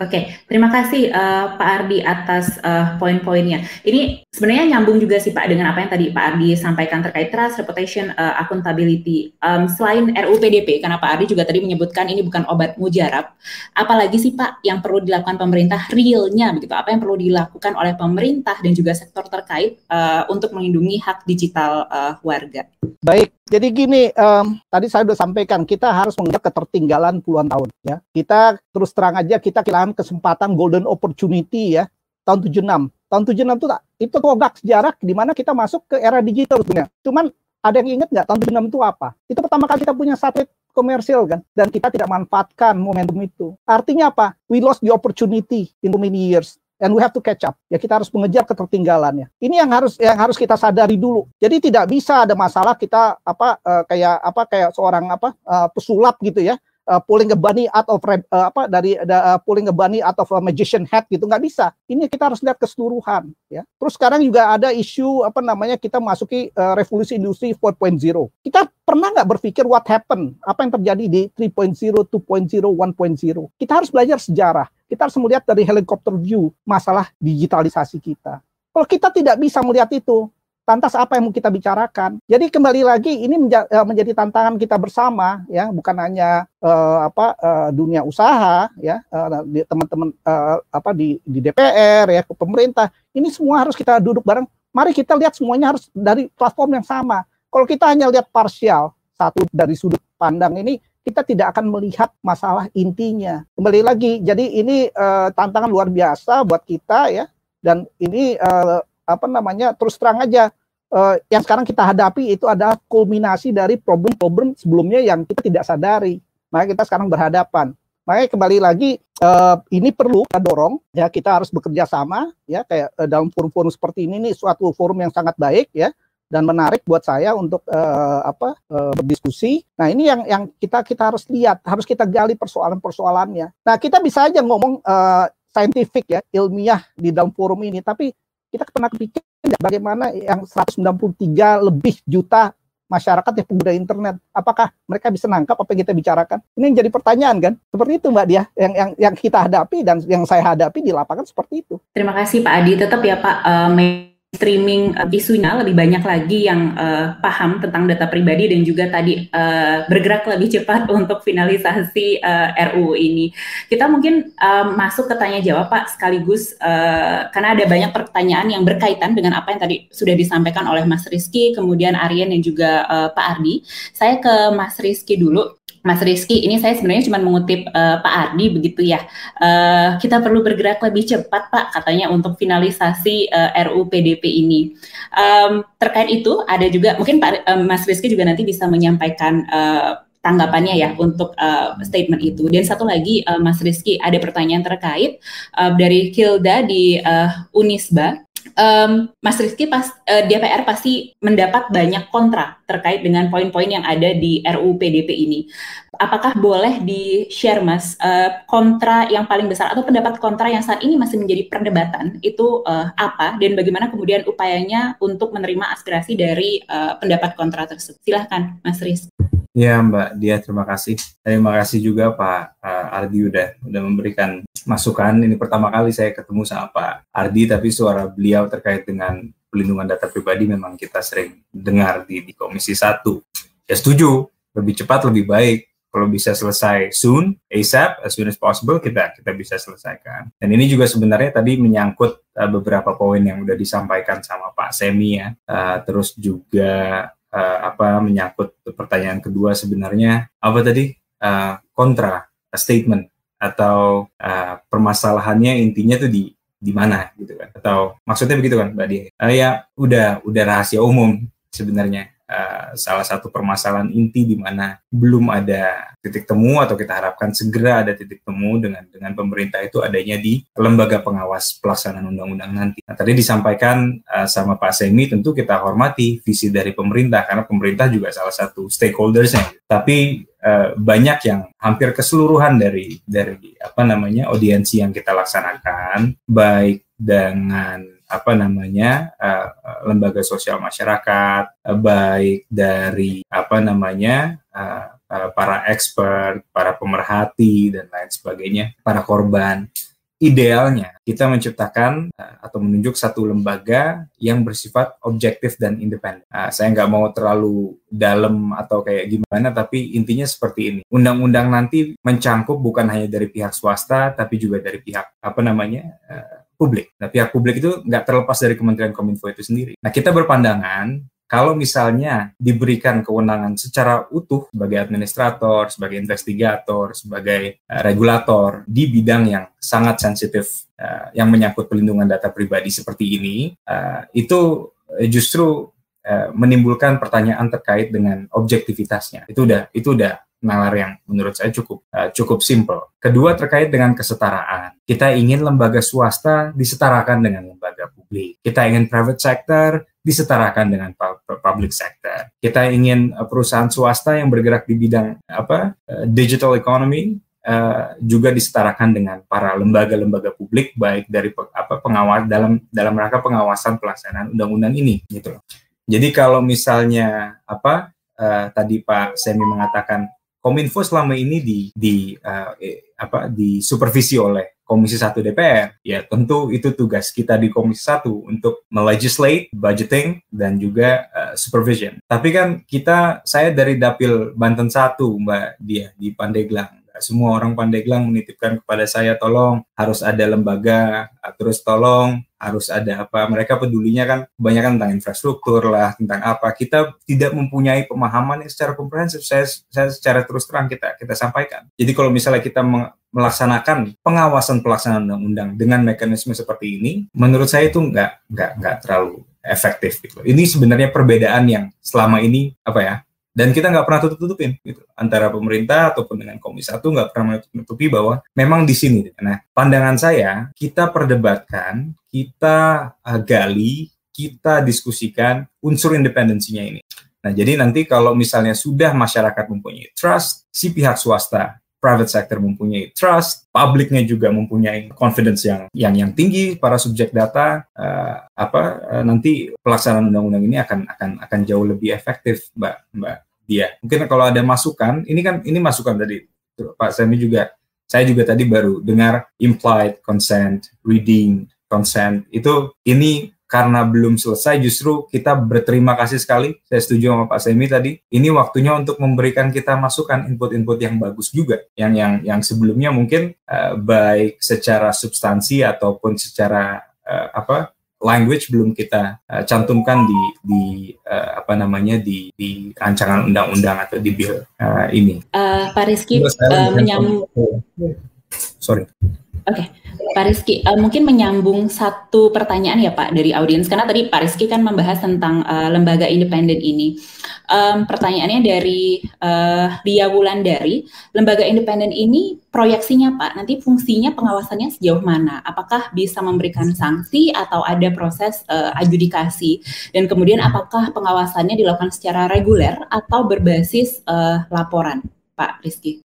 Oke, okay, terima kasih uh, Pak Ardi atas uh, poin-poinnya. Ini sebenarnya nyambung juga sih Pak dengan apa yang tadi Pak Ardi sampaikan terkait trust, reputation, uh, accountability. Um, selain RUU PDP, karena Pak Ardi juga tadi menyebutkan ini bukan obat mujarab, apalagi sih Pak yang perlu dilakukan pemerintah realnya begitu? Apa yang perlu dilakukan oleh pemerintah dan juga sektor terkait uh, untuk melindungi hak digital uh, warga? Baik, jadi gini, um, tadi saya sudah sampaikan kita harus mengejar ketertinggalan puluhan tahun ya. Kita terus terang aja kita kehilangan kesempatan golden opportunity ya tahun 76. Tahun 76 itu itu tonggak sejarah di mana kita masuk ke era digital punya. Cuman ada yang ingat nggak tahun 76 itu apa? Itu pertama kali kita punya satelit komersial kan dan kita tidak manfaatkan momentum itu. Artinya apa? We lost the opportunity in many years and we have to catch up. Ya kita harus mengejar ketertinggalannya. Ini yang harus yang harus kita sadari dulu. Jadi tidak bisa ada masalah kita apa uh, kayak apa kayak seorang apa uh, pesulap gitu ya uh, pulling a bunny out of uh, apa dari uh, pulling a bunny out of a magician hat gitu nggak bisa. Ini kita harus lihat keseluruhan ya. Terus sekarang juga ada isu apa namanya kita masuki uh, revolusi industri 4.0. Kita pernah nggak berpikir what happened? Apa yang terjadi di 3.0, 2.0, 1.0? Kita harus belajar sejarah. Kita harus melihat dari helikopter view masalah digitalisasi kita. Kalau kita tidak bisa melihat itu, lantas apa yang mau kita bicarakan. Jadi kembali lagi ini menja eh, menjadi tantangan kita bersama ya, bukan hanya uh, apa uh, dunia usaha ya, teman-teman uh, apa di di DPR ya, ke pemerintah. Ini semua harus kita duduk bareng. Mari kita lihat semuanya harus dari platform yang sama. Kalau kita hanya lihat parsial satu dari sudut pandang ini kita tidak akan melihat masalah intinya. Kembali lagi, jadi ini uh, tantangan luar biasa buat kita ya, dan ini uh, apa namanya terus terang aja uh, yang sekarang kita hadapi itu adalah kulminasi dari problem-problem sebelumnya yang kita tidak sadari. Maka kita sekarang berhadapan. Makanya kembali lagi uh, ini perlu kita dorong ya kita harus bekerja sama ya kayak uh, dalam forum-forum seperti ini nih suatu forum yang sangat baik ya dan menarik buat saya untuk uh, apa uh, berdiskusi. Nah ini yang yang kita kita harus lihat harus kita gali persoalan-persoalannya. Nah kita bisa aja ngomong uh, saintifik ya ilmiah di dalam forum ini tapi kita pernah kepikir bagaimana yang 193 lebih juta masyarakat yang pengguna internet, apakah mereka bisa nangkap apa yang kita bicarakan? Ini yang jadi pertanyaan kan? Seperti itu Mbak Dia, yang yang yang kita hadapi dan yang saya hadapi di lapangan seperti itu. Terima kasih Pak Adi, tetap ya Pak. Uh, streaming uh, isunya lebih banyak lagi yang uh, paham tentang data pribadi dan juga tadi uh, bergerak lebih cepat untuk finalisasi uh, RUU ini. Kita mungkin uh, masuk ke tanya jawab Pak sekaligus uh, karena ada banyak pertanyaan yang berkaitan dengan apa yang tadi sudah disampaikan oleh Mas Rizky, kemudian Aryan dan juga uh, Pak Ardi. Saya ke Mas Rizky dulu. Mas Rizky, ini saya sebenarnya cuma mengutip uh, Pak Ardi begitu ya. Uh, kita perlu bergerak lebih cepat Pak, katanya untuk finalisasi uh, eh, PDP ini. Um, terkait itu ada juga mungkin Pak uh, Mas Rizky juga nanti bisa menyampaikan uh, tanggapannya ya untuk uh, statement itu. Dan satu lagi uh, Mas Rizky ada pertanyaan terkait uh, dari Hilda di uh, Unisba um, Mas Rizky pas uh, DPR pasti mendapat banyak kontra terkait dengan poin-poin yang ada di RUU PDP ini. Apakah boleh di-share Mas uh, kontra yang paling besar atau pendapat kontra yang saat ini masih menjadi perdebatan itu uh, apa dan bagaimana kemudian upayanya untuk menerima aspirasi dari uh, pendapat kontra tersebut? Silahkan Mas Rizky. Ya Mbak Dia, terima kasih. Terima kasih juga Pak Ardi udah udah memberikan masukan. Ini pertama kali saya ketemu sama Pak Ardi, tapi suara beliau terkait dengan pelindungan data pribadi memang kita sering dengar di, di Komisi Satu. Ya setuju, lebih cepat lebih baik. Kalau bisa selesai soon, ASAP, as soon as possible, kita kita bisa selesaikan. Dan ini juga sebenarnya tadi menyangkut uh, beberapa poin yang udah disampaikan sama Pak Semi ya. Uh, terus juga uh, apa menyangkut pertanyaan kedua sebenarnya apa tadi uh, kontra statement atau uh, permasalahannya intinya tuh di di mana gitu kan. Atau maksudnya begitu kan mbak Dia uh, ya udah udah rahasia umum sebenarnya uh, salah satu permasalahan inti di mana belum ada titik temu atau kita harapkan segera ada titik temu dengan dengan pemerintah itu adanya di lembaga pengawas pelaksanaan undang-undang nanti. Nah, tadi disampaikan uh, sama Pak Semi tentu kita hormati visi dari pemerintah karena pemerintah juga salah satu stakeholdersnya. Tapi uh, banyak yang hampir keseluruhan dari dari apa namanya audiensi yang kita laksanakan baik dengan apa namanya uh, lembaga sosial masyarakat uh, baik dari apa namanya para expert, para pemerhati dan lain sebagainya, para korban idealnya kita menciptakan atau menunjuk satu lembaga yang bersifat objektif dan independen. Saya nggak mau terlalu dalam atau kayak gimana, tapi intinya seperti ini. Undang-undang nanti mencangkup bukan hanya dari pihak swasta, tapi juga dari pihak apa namanya publik. Nah, pihak publik itu nggak terlepas dari Kementerian Kominfo itu sendiri. Nah, kita berpandangan kalau misalnya diberikan kewenangan secara utuh sebagai administrator, sebagai investigator, sebagai uh, regulator di bidang yang sangat sensitif uh, yang menyangkut pelindungan data pribadi seperti ini, uh, itu justru uh, menimbulkan pertanyaan terkait dengan objektivitasnya. Itu udah itu udah nalar yang menurut saya cukup uh, cukup simple. Kedua terkait dengan kesetaraan. Kita ingin lembaga swasta disetarakan dengan lembaga publik. Kita ingin private sector disetarakan dengan public sector. Kita ingin uh, perusahaan swasta yang bergerak di bidang apa uh, digital economy Uh, juga disetarakan dengan para lembaga-lembaga publik baik dari pe, apa pengawas dalam dalam rangka pengawasan pelaksanaan undang-undang ini gitu Jadi kalau misalnya apa uh, tadi Pak Semi mengatakan Kominfo selama ini di di uh, eh, apa supervisi oleh Komisi 1 DPR, ya tentu itu tugas kita di Komisi 1 untuk melegislate, budgeting, dan juga uh, supervision. Tapi kan kita, saya dari Dapil Banten 1, Mbak Dia, di Pandeglang semua orang Pandeglang menitipkan kepada saya tolong harus ada lembaga terus tolong harus ada apa. Mereka pedulinya kan kebanyakan tentang infrastruktur lah tentang apa. Kita tidak mempunyai pemahaman yang secara komprehensif. Saya, saya secara terus terang kita kita sampaikan. Jadi kalau misalnya kita melaksanakan pengawasan pelaksanaan undang-undang dengan mekanisme seperti ini menurut saya itu nggak nggak nggak terlalu efektif gitu. Ini sebenarnya perbedaan yang selama ini apa ya dan kita nggak pernah tutup-tutupin gitu. Antara pemerintah ataupun dengan komisi satu nggak pernah menutupi bahwa memang di sini. Nah pandangan saya kita perdebatkan kita gali kita diskusikan unsur independensinya ini. Nah jadi nanti kalau misalnya sudah masyarakat mempunyai trust si pihak swasta private sector mempunyai trust, publiknya juga mempunyai confidence yang yang yang tinggi para subjek data, uh, apa uh, nanti pelaksanaan undang-undang ini akan akan akan jauh lebih efektif, Mbak Mbak Dia. Mungkin kalau ada masukan, ini kan ini masukan tadi Pak Semi juga, saya juga tadi baru dengar implied consent, reading consent itu ini karena belum selesai justru kita berterima kasih sekali saya setuju sama Pak Semi tadi ini waktunya untuk memberikan kita masukan input-input yang bagus juga yang yang yang sebelumnya mungkin uh, baik secara substansi ataupun secara uh, apa language belum kita uh, cantumkan di di uh, apa namanya di di rancangan undang-undang atau di bill uh, ini. Uh, Pak Rizky uh, menyambung. Sorry. Oke, okay. Pak Rizky, uh, mungkin menyambung satu pertanyaan ya Pak dari audiens, karena tadi Pak Rizky kan membahas tentang uh, lembaga independen ini. Um, pertanyaannya dari uh, Lia Wulandari, lembaga independen ini proyeksinya Pak, nanti fungsinya pengawasannya sejauh mana? Apakah bisa memberikan sanksi atau ada proses uh, adjudikasi? Dan kemudian apakah pengawasannya dilakukan secara reguler atau berbasis uh, laporan, Pak Rizky?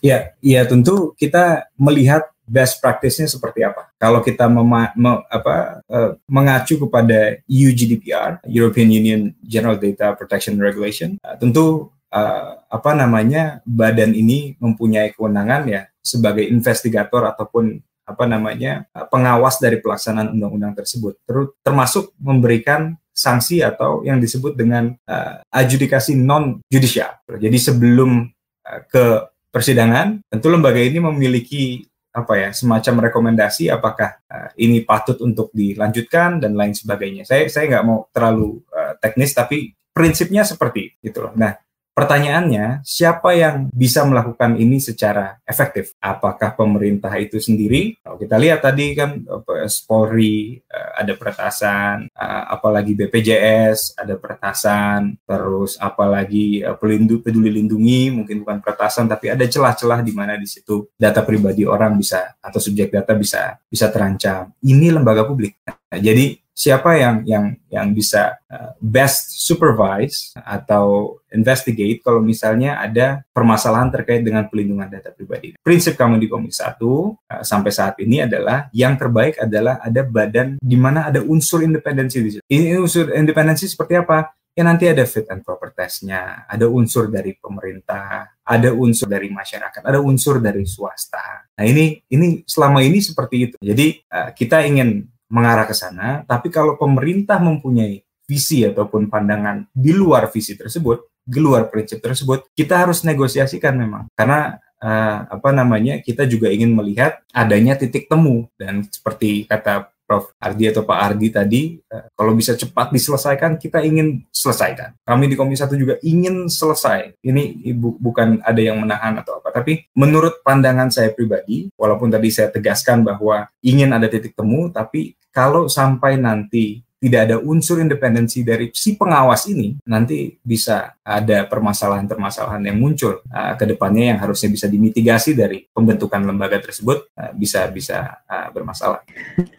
Ya, ya tentu kita melihat best practice-nya seperti apa. Kalau kita me, apa, uh, mengacu kepada EU GDPR, European Union General Data Protection Regulation, uh, tentu uh, apa namanya badan ini mempunyai kewenangan ya sebagai investigator ataupun apa namanya pengawas dari pelaksanaan undang-undang tersebut, termasuk memberikan sanksi atau yang disebut dengan uh, adjudikasi non judicial. Jadi sebelum uh, ke persidangan, tentu lembaga ini memiliki apa ya semacam rekomendasi apakah uh, ini patut untuk dilanjutkan dan lain sebagainya. Saya saya nggak mau terlalu uh, teknis tapi prinsipnya seperti itu loh. Nah, Pertanyaannya, siapa yang bisa melakukan ini secara efektif? Apakah pemerintah itu sendiri? Kalau kita lihat tadi kan Polri eh, ada peretasan, eh, apalagi BPJS ada peretasan, terus apalagi eh, peduli lindungi mungkin bukan peretasan tapi ada celah-celah di mana di situ data pribadi orang bisa atau subjek data bisa bisa terancam. Ini lembaga publik. Nah, jadi siapa yang yang yang bisa uh, best supervise atau investigate kalau misalnya ada permasalahan terkait dengan pelindungan data pribadi. Prinsip kami di Komisi 1 uh, sampai saat ini adalah yang terbaik adalah ada badan di mana ada unsur independensi di situ. Ini unsur independensi seperti apa? ya nanti ada fit and proper testnya, ada unsur dari pemerintah, ada unsur dari masyarakat, ada unsur dari swasta. Nah ini ini selama ini seperti itu. Jadi uh, kita ingin mengarah ke sana, tapi kalau pemerintah mempunyai visi ataupun pandangan di luar visi tersebut, di luar prinsip tersebut, kita harus negosiasikan memang. Karena uh, apa namanya kita juga ingin melihat adanya titik temu dan seperti kata Prof. Ardi atau Pak Ardi tadi, uh, kalau bisa cepat diselesaikan, kita ingin selesaikan. Kami di Komisi Satu juga ingin selesai. Ini ibu bukan ada yang menahan atau apa, tapi menurut pandangan saya pribadi, walaupun tadi saya tegaskan bahwa ingin ada titik temu, tapi kalau sampai nanti tidak ada unsur independensi dari si pengawas ini, nanti bisa ada permasalahan-permasalahan yang muncul uh, ke depannya yang harusnya bisa dimitigasi dari pembentukan lembaga tersebut uh, bisa bisa uh, bermasalah.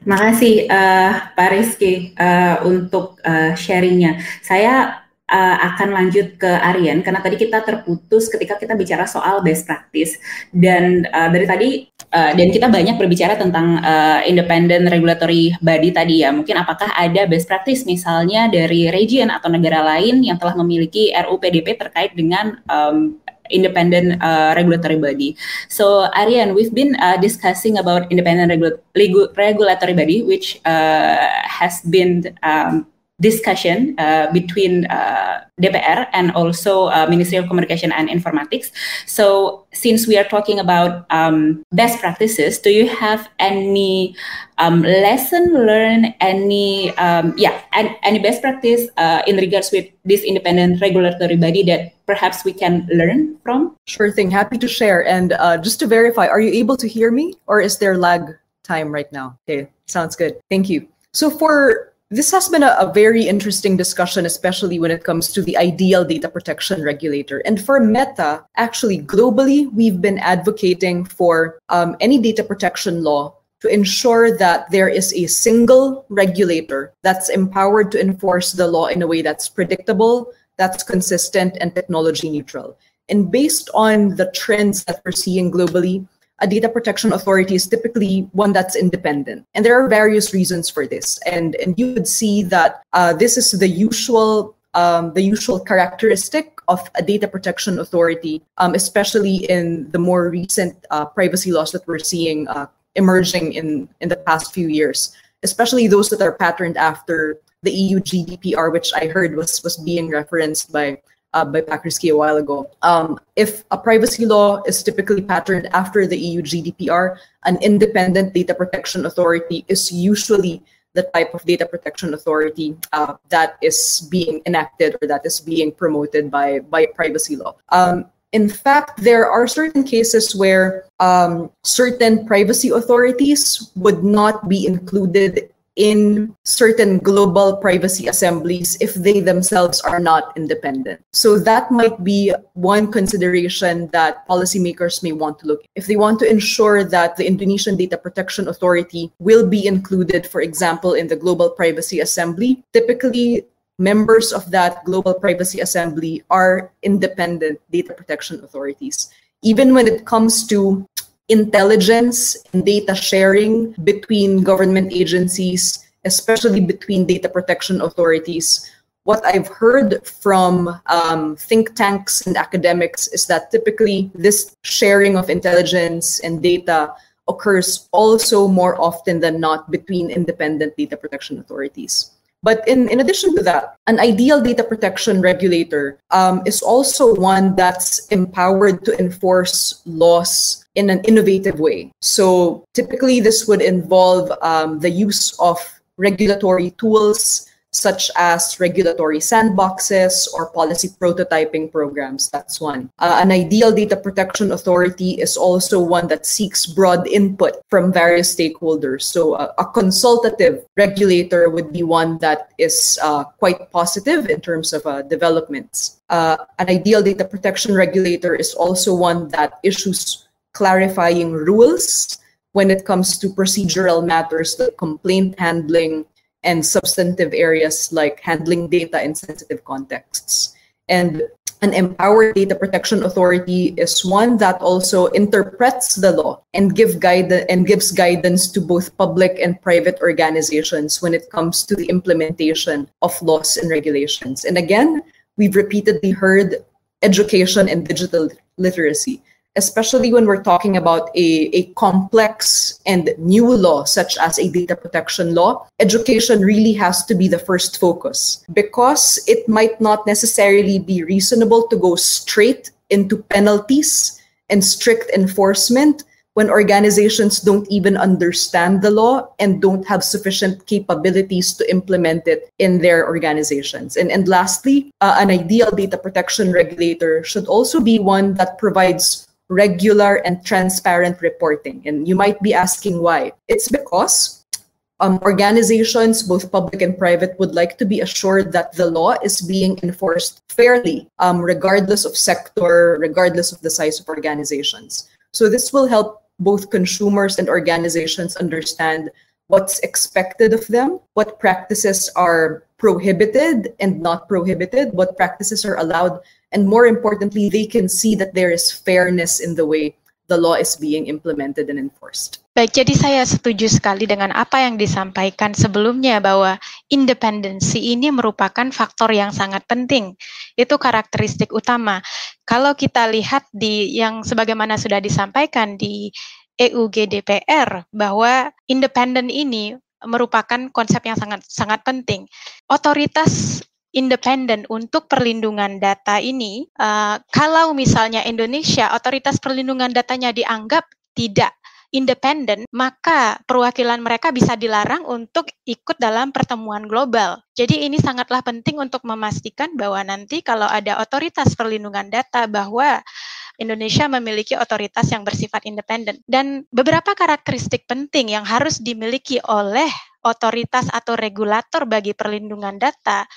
Makasih uh, Pak Rizky uh, untuk uh, sharingnya. Saya uh, akan lanjut ke Aryan karena tadi kita terputus ketika kita bicara soal best practice dan uh, dari tadi uh, dan kita banyak berbicara tentang uh, independent regulatory body tadi ya. Mungkin apakah ada best practice misalnya dari region atau negara lain yang telah memiliki RUU PDP terkait dengan um, independent uh, regulatory body. So Arian, we've been uh, discussing about independent regula regulatory body, which uh, has been um, discussion uh, between uh, DPR and also uh, Ministry of Communication and Informatics. So, since we are talking about um, best practices, do you have any um, lesson learned, any um, yeah, and, any best practice uh, in regards with this independent regulatory body that perhaps we can learn from? Sure thing. Happy to share. And uh, just to verify, are you able to hear me, or is there lag time right now? Okay, sounds good. Thank you. So for this has been a, a, very interesting discussion, especially when it comes to the ideal data protection regulator. And for Meta, actually, globally, we've been advocating for um, any data protection law to ensure that there is a single regulator that's empowered to enforce the law in a way that's predictable, that's consistent, and technology neutral. And based on the trends that we're seeing globally, a data protection authority is typically one that's independent. And there are various reasons for this. And, and you would see that uh, this is the usual um, the usual characteristic of a data protection authority, um, especially in the more recent uh, privacy laws that we're seeing uh, emerging in, in the past few years, especially those that are patterned after the EU GDPR, which I heard was, was being referenced by uh, by Pakrisky a while ago. Um, if a privacy law is typically patterned after the EU GDPR, an independent data protection authority is usually the type of data protection authority uh, that is being enacted or that is being promoted by, by privacy law. Um, in fact, there are certain cases where um, certain privacy authorities would not be included in certain global privacy assemblies if they themselves are not independent. So that might be one consideration that policymakers may want to look. at. If they want to ensure that the Indonesian Data Protection Authority will be included, for example, in the Global Privacy Assembly, typically members of that Global Privacy Assembly are independent data protection authorities. Even when it comes to intelligence and data sharing between government agencies, especially between data protection authorities. What I've heard from um, think tanks and academics is that typically this sharing of intelligence and data occurs also more often than not between independent data protection authorities. But in, in addition to that, an ideal data protection regulator um, is also one that's empowered to enforce laws in an innovative way. So typically, this would involve um, the use of regulatory tools such as regulatory sandboxes or policy prototyping programs. That's one. Uh, an ideal data protection authority is also one that seeks broad input from various stakeholders. So, uh, a consultative regulator would be one that is uh, quite positive in terms of uh, developments. Uh, an ideal data protection regulator is also one that issues clarifying rules when it comes to procedural matters like complaint handling and substantive areas like handling data in sensitive contexts. And an empowered data protection authority is one that also interprets the law and give guide and gives guidance to both public and private organizations when it comes to the implementation of laws and regulations. And again, we've repeatedly heard education and digital literacy especially when we're talking about a, a complex and new law, such as a data protection law, education really has to be the first focus because it might not necessarily be reasonable to go straight into penalties and strict enforcement when organizations don't even understand the law and don't have sufficient capabilities to implement it in their organizations. And, and lastly, uh, an ideal data protection regulator should also be one that provides regular and transparent reporting. And you might be asking why. It's because um, organizations, both public and private, would like to be assured that the law is being enforced fairly, um, regardless of sector, regardless of the size of organizations. So this will help both consumers and organizations understand what's expected of them, what practices are prohibited and not prohibited, what practices are allowed and more importantly, they can see that there is fairness in the way the law is being implemented and enforced. Baik, jadi saya setuju sekali dengan apa yang disampaikan sebelumnya bahwa independensi ini merupakan faktor yang sangat penting. Itu karakteristik utama. Kalau kita lihat di yang sebagaimana sudah disampaikan di EU GDPR bahwa independen ini merupakan konsep yang sangat sangat penting. Otoritas independen untuk perlindungan data ini, uh, kalau misalnya Indonesia otoritas perlindungan datanya dianggap tidak independen, maka perwakilan mereka bisa dilarang untuk ikut dalam pertemuan global. Jadi ini sangatlah penting untuk memastikan bahwa nanti kalau ada otoritas perlindungan data bahwa Indonesia memiliki otoritas yang bersifat independen dan beberapa karakteristik penting yang harus dimiliki oleh otoritas atau regulator bagi perlindungan data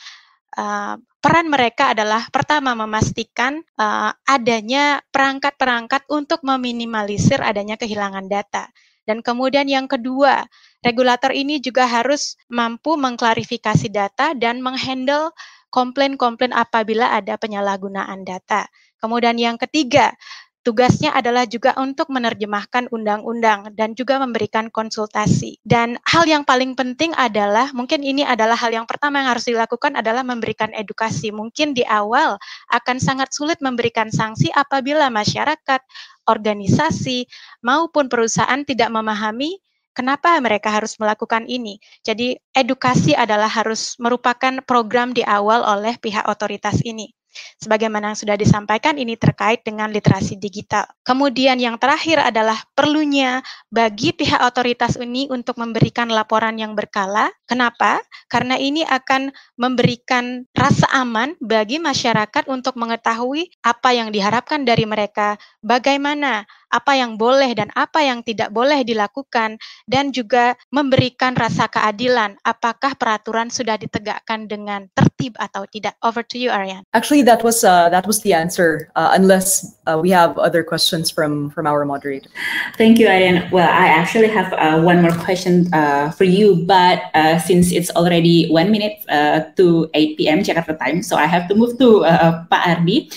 uh, peran mereka adalah pertama memastikan uh, adanya perangkat-perangkat untuk meminimalisir adanya kehilangan data. Dan kemudian yang kedua, regulator ini juga harus mampu mengklarifikasi data dan menghandle komplain-komplain apabila ada penyalahgunaan data. Kemudian yang ketiga, Tugasnya adalah juga untuk menerjemahkan undang-undang dan juga memberikan konsultasi. Dan hal yang paling penting adalah, mungkin ini adalah hal yang pertama yang harus dilakukan adalah memberikan edukasi. Mungkin di awal akan sangat sulit memberikan sanksi apabila masyarakat, organisasi, maupun perusahaan tidak memahami kenapa mereka harus melakukan ini. Jadi edukasi adalah harus merupakan program di awal oleh pihak otoritas ini. Sebagaimana yang sudah disampaikan, ini terkait dengan literasi digital. Kemudian yang terakhir adalah perlunya bagi pihak otoritas ini untuk memberikan laporan yang berkala. Kenapa? Karena ini akan memberikan rasa aman bagi masyarakat untuk mengetahui apa yang diharapkan dari mereka, bagaimana apa yang boleh dan apa yang tidak boleh dilakukan dan juga memberikan rasa keadilan. Apakah peraturan sudah ditegakkan dengan tertib atau tidak? Over to you Aryan. Actually that was uh, that was the answer uh, unless uh, we have other questions from from our moderator. Thank you Aryan. Well I actually have uh, one more question uh, for you but uh, since it's already one minute uh, to 8 p.m. Jakarta time so I have to move to uh, Pak Ardi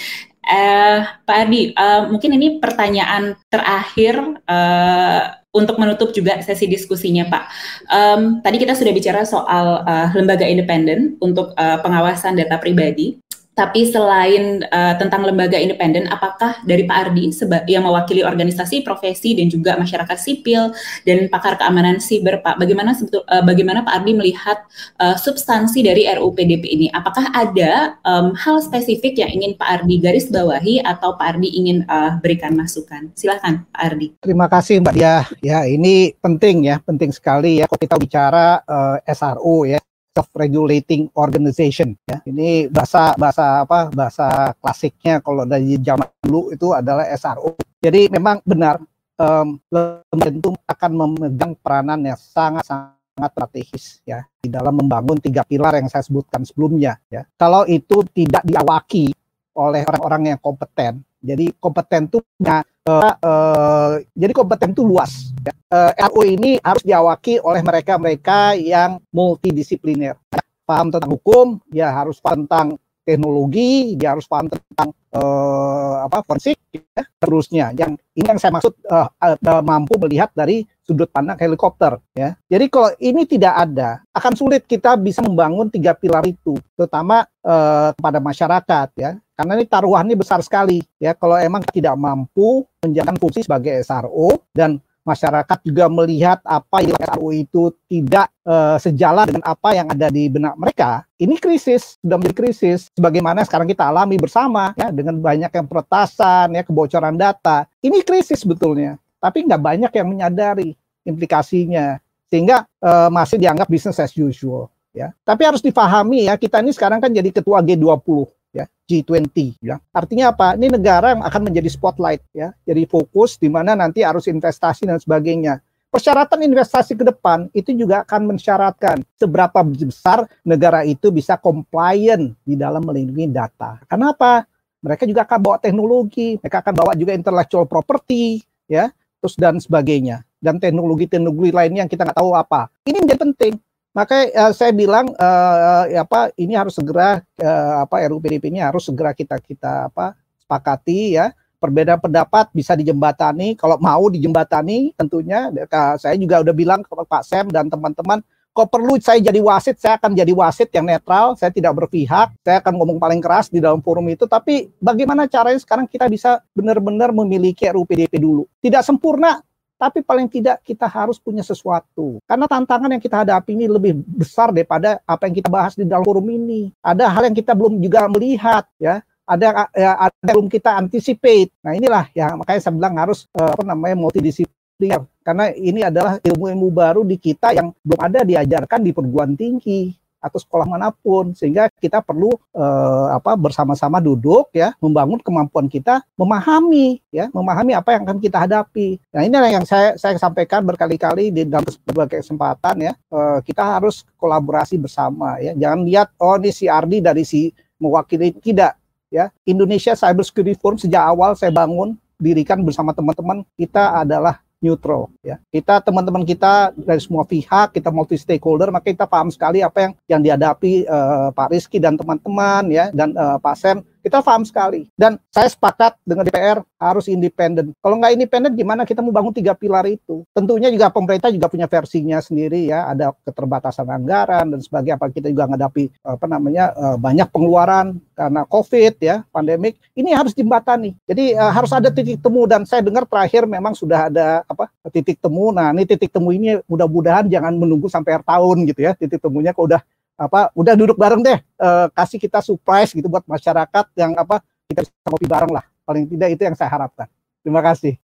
Uh, Pak Ardi, uh, mungkin ini pertanyaan terakhir uh, untuk menutup juga sesi diskusinya, Pak. Um, tadi kita sudah bicara soal uh, lembaga independen untuk uh, pengawasan data pribadi. Tapi selain uh, tentang lembaga independen, apakah dari Pak Ardi yang mewakili organisasi, profesi dan juga masyarakat sipil dan pakar keamanan siber, Pak, bagaimana sebetul, uh, bagaimana Pak Ardi melihat uh, substansi dari RUU PDP ini? Apakah ada um, hal spesifik yang ingin Pak Ardi garis bawahi atau Pak Ardi ingin uh, berikan masukan? Silahkan Pak Ardi. Terima kasih Mbak Dia. Ya ini penting ya, penting sekali ya. Kalau kita bicara uh, SRO ya, self-regulating organization ya. Ini bahasa bahasa apa? Bahasa klasiknya kalau dari zaman dulu itu adalah SRO. Jadi memang benar um, lembaga akan memegang peranan yang sangat sangat strategis ya di dalam membangun tiga pilar yang saya sebutkan sebelumnya ya. Kalau itu tidak diawaki oleh orang-orang yang kompeten, jadi kompeten itu punya uh, uh, jadi kompeten itu luas. Ya. Uh, eh, RU ini harus diawaki oleh mereka-mereka yang multidisipliner. Paham tentang hukum, ya harus paham tentang teknologi, dia harus paham tentang uh, apa forensik, ya, terusnya. Yang ini yang saya maksud uh, uh, mampu melihat dari sudut pandang helikopter, ya. Jadi kalau ini tidak ada, akan sulit kita bisa membangun tiga pilar itu, terutama uh, kepada masyarakat, ya. Karena ini taruhannya besar sekali, ya. Kalau emang tidak mampu menjalankan fungsi sebagai SRO dan masyarakat juga melihat apa yang RU itu tidak uh, sejalan dengan apa yang ada di benak mereka, ini krisis sudah menjadi krisis. Sebagaimana sekarang kita alami bersama ya dengan banyak yang peretasan, ya kebocoran data, ini krisis sebetulnya. Tapi nggak banyak yang menyadari implikasinya, sehingga uh, masih dianggap business as usual. Ya, tapi harus dipahami ya kita ini sekarang kan jadi ketua G20 ya G20 ya. Artinya apa? Ini negara yang akan menjadi spotlight ya. Jadi fokus di mana nanti harus investasi dan sebagainya. Persyaratan investasi ke depan itu juga akan mensyaratkan seberapa besar negara itu bisa compliant di dalam melindungi data. Kenapa? Mereka juga akan bawa teknologi, mereka akan bawa juga intellectual property, ya, terus dan sebagainya. Dan teknologi-teknologi lainnya yang kita nggak tahu apa. Ini menjadi penting. Maka uh, saya bilang uh, apa ini harus segera uh, apa RUU PDP ini harus segera kita kita apa sepakati ya. Perbedaan pendapat bisa dijembatani kalau mau dijembatani tentunya saya juga udah bilang ke Pak Sem dan teman-teman kok perlu saya jadi wasit, saya akan jadi wasit yang netral, saya tidak berpihak, saya akan ngomong paling keras di dalam forum itu, tapi bagaimana caranya sekarang kita bisa benar-benar memiliki RUU PDP dulu. Tidak sempurna, tapi paling tidak kita harus punya sesuatu. Karena tantangan yang kita hadapi ini lebih besar daripada apa yang kita bahas di dalam forum ini. Ada hal yang kita belum juga melihat, ya. Ada ya, ada yang belum kita anticipate. Nah inilah ya makanya saya bilang harus uh, apa namanya multidisipliner. Karena ini adalah ilmu-ilmu baru di kita yang belum ada diajarkan di perguruan tinggi atau sekolah mana pun. Sehingga kita perlu eh, apa bersama-sama duduk ya membangun kemampuan kita memahami ya memahami apa yang akan kita hadapi. Nah ini yang saya saya sampaikan berkali-kali di dalam berbagai kesempatan ya. Eh, kita harus kolaborasi bersama ya. Jangan lihat oh ini si Ardi dari si mewakili tidak ya. Indonesia Cyber Security Forum sejak awal saya bangun dirikan bersama teman-teman kita adalah neutral ya. Kita teman-teman kita dari semua pihak, kita multi stakeholder, maka kita paham sekali apa yang yang dihadapi uh, Pak Rizky dan teman-teman ya dan uh, Pak Sam kita paham sekali. Dan saya sepakat dengan DPR harus independen. Kalau nggak independen, gimana kita membangun tiga pilar itu? Tentunya juga pemerintah juga punya versinya sendiri ya. Ada keterbatasan anggaran dan sebagainya. Apa kita juga menghadapi apa namanya eh, banyak pengeluaran karena COVID ya, pandemik. Ini harus jembatani. Jadi uh, harus ada titik temu dan saya dengar terakhir memang sudah ada apa titik temu. Nah ini titik temu ini mudah-mudahan jangan menunggu sampai akhir tahun gitu ya. Titik temunya kok udah apa udah duduk bareng deh uh, kasih kita surprise gitu buat masyarakat yang apa kita bisa ngopi bareng lah. Paling tidak itu yang saya harapkan. Terima kasih.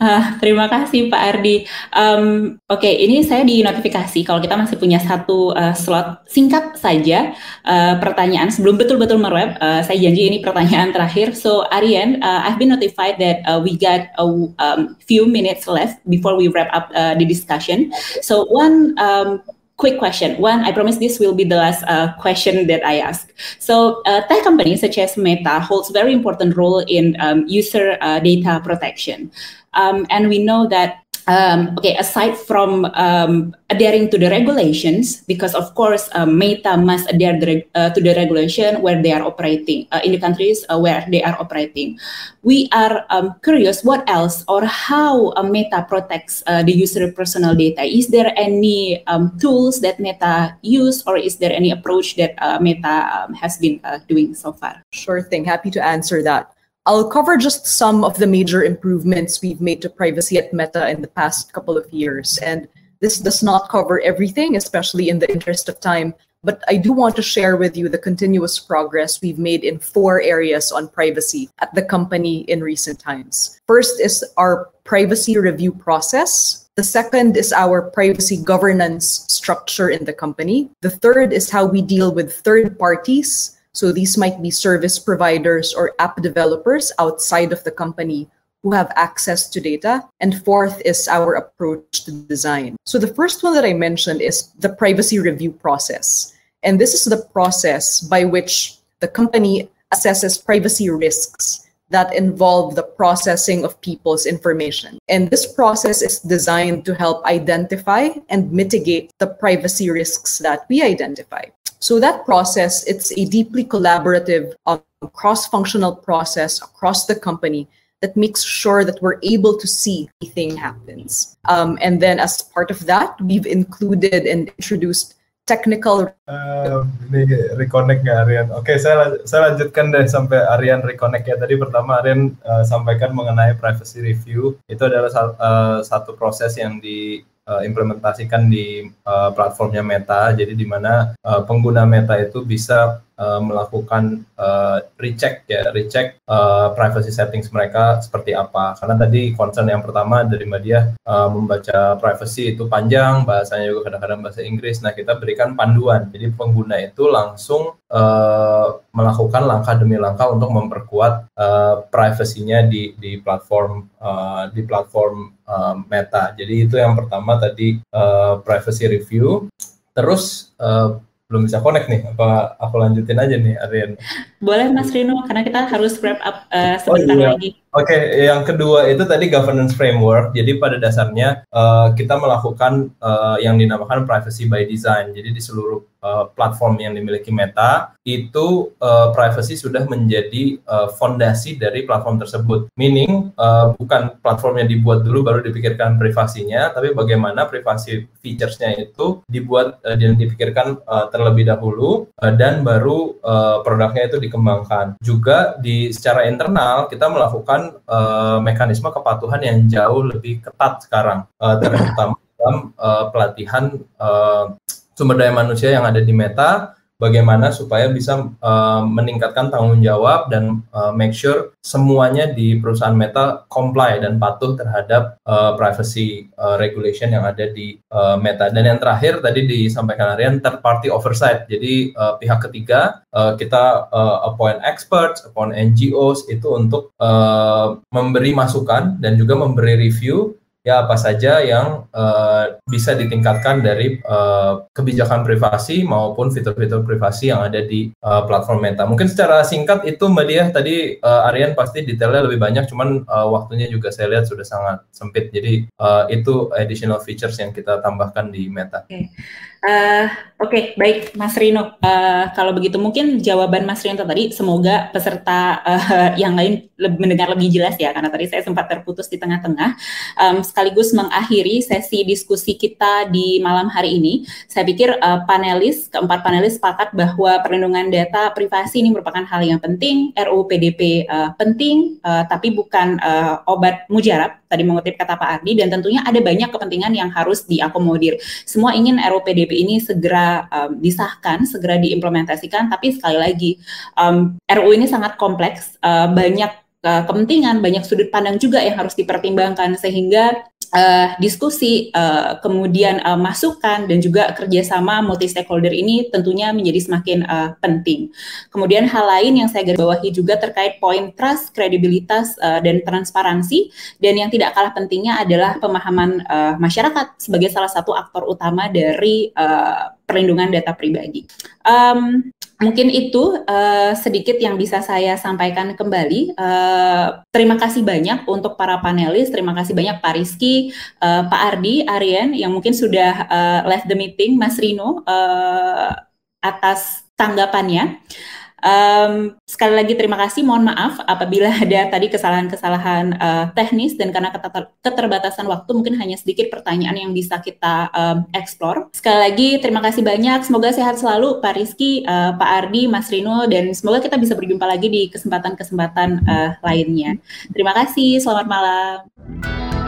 Uh, terima kasih Pak Ardi. Um, oke okay, ini saya di notifikasi kalau kita masih punya satu uh, slot singkat saja uh, pertanyaan sebelum betul-betul merweb uh, saya janji ini pertanyaan terakhir. So Aryan uh, I've been notified that uh, we got a um, few minutes left before we wrap up uh, the discussion. So one um, quick question. One, I promise this will be the last uh, question that I ask. So, uh, tech companies such as Meta holds very important role in um, user uh, data protection, um, and we know that um, okay, aside from um, adhering to the regulations, because of course um, Meta must adhere the, uh, to the regulation where they are operating uh, in the countries uh, where they are operating. We are um, curious what else or how uh, Meta protects uh, the user personal data. Is there any um, tools that Meta use, or is there any approach that uh, Meta um, has been doing so far? Sure thing. Happy to answer that. I'll cover just some of the major improvements we've made to privacy at Meta in the past couple of years. And this does not cover everything, especially in the interest of time, but I do want to share with you the continuous progress we've made in four areas on privacy at the company in recent times. First is our privacy review process. The second is our privacy governance structure in the company. The third is how we deal with third parties so these might be service providers or app developers outside of the company who have access to data. And fourth is our approach to design. So the first one that I mentioned is the privacy review process. And this is the process by which the company assesses privacy risks that involve the processing of people's information. And this process is designed to help identify and mitigate the privacy risks that we identify. So that process, it's a deeply collaborative, uh, cross-functional process across the company that makes sure that we're able to see anything happens. Um, and then as part of that, we've included and introduced technical. Uh, reconnect nggak Aryan? Oke, okay, saya saya lanjutkan deh sampai Aryan reconnect ya. Tadi pertama Aryan uh, sampaikan mengenai privacy review. Itu adalah uh, satu proses yang di uh, implementasikan di uh, platformnya Meta. Jadi di mana uh, pengguna Meta itu bisa uh, melakukan uh, recheck ya, recheck uh, privacy settings mereka seperti apa. Karena tadi concern yang pertama dari media uh, membaca privacy itu panjang, bahasanya juga kadang-kadang bahasa Inggris. Nah kita berikan panduan, jadi pengguna itu langsung uh, melakukan langkah demi langkah untuk memperkuat uh, privasinya di di platform uh, di platform uh, Meta. Jadi itu yang pertama tadi uh, privacy review. Terus uh, belum bisa connect nih. Apa aku lanjutin aja nih, Aryan? Boleh Mas Rino, karena kita harus wrap up uh, sebentar oh, iya. lagi. Oke, okay, yang kedua itu tadi governance framework. Jadi pada dasarnya uh, kita melakukan uh, yang dinamakan privacy by design. Jadi di seluruh uh, platform yang dimiliki Meta itu uh, privacy sudah menjadi uh, fondasi dari platform tersebut. Meaning uh, bukan platform yang dibuat dulu baru dipikirkan privasinya, tapi bagaimana privasi featuresnya itu dibuat uh, dan dipikirkan uh, terlebih dahulu uh, dan baru uh, produknya itu dikembangkan. Juga di secara internal kita melakukan melakukan uh, mekanisme kepatuhan yang jauh lebih ketat sekarang, uh, terutama dalam uh, pelatihan uh, sumber daya manusia yang ada di Meta bagaimana supaya bisa uh, meningkatkan tanggung jawab dan uh, make sure semuanya di perusahaan Meta comply dan patuh terhadap uh, privacy uh, regulation yang ada di uh, Meta. Dan yang terakhir tadi disampaikan Aryan third party oversight. Jadi uh, pihak ketiga uh, kita uh, appoint experts, appoint NGOs itu untuk uh, memberi masukan dan juga memberi review ya apa saja yang uh, bisa ditingkatkan dari uh, kebijakan privasi maupun fitur-fitur privasi yang ada di uh, platform Meta. Mungkin secara singkat itu Mbak Dia tadi uh, Aryan pasti detailnya lebih banyak, cuman uh, waktunya juga saya lihat sudah sangat sempit. Jadi uh, itu additional features yang kita tambahkan di Meta. Okay. Uh, Oke, okay, baik Mas Rino. Uh, kalau begitu mungkin jawaban Mas Rino tadi semoga peserta uh, yang lain lebih, mendengar lebih jelas ya, karena tadi saya sempat terputus di tengah-tengah. Um, sekaligus mengakhiri sesi diskusi kita di malam hari ini. Saya pikir uh, panelis, keempat panelis sepakat bahwa perlindungan data privasi ini merupakan hal yang penting, RUU PDP uh, penting, uh, tapi bukan uh, obat mujarab, tadi mengutip kata Pak Ardi, dan tentunya ada banyak kepentingan yang harus diakomodir. Semua ingin RUU PDP PDP ini segera um, disahkan, segera diimplementasikan. Tapi sekali lagi, um, RUU ini sangat kompleks, uh, banyak uh, kepentingan, banyak sudut pandang juga yang harus dipertimbangkan sehingga uh, diskusi, uh, kemudian uh, masukan dan juga kerjasama multi stakeholder ini tentunya menjadi semakin uh, penting. Kemudian hal lain yang saya garis bawahi juga terkait poin trust, kredibilitas uh, dan transparansi dan yang tidak kalah pentingnya adalah pemahaman uh, masyarakat sebagai salah satu aktor utama dari uh, perlindungan data pribadi. Um, mungkin itu uh, sedikit yang bisa saya sampaikan kembali. Uh, terima kasih banyak untuk para panelis, terima kasih banyak Pak Rizky, uh, Pak Ardi, Aryan yang mungkin sudah uh, left the meeting, Mas Rino uh, atas tanggapannya. Um, sekali lagi terima kasih, mohon maaf apabila ada tadi kesalahan-kesalahan uh, teknis dan karena keterbatasan waktu mungkin hanya sedikit pertanyaan yang bisa kita um, explore. Sekali lagi terima kasih banyak, semoga sehat selalu Pak Rizky, uh, Pak Ardi, Mas Rino, dan semoga kita bisa berjumpa lagi di kesempatan-kesempatan uh, lainnya. Terima kasih, selamat malam.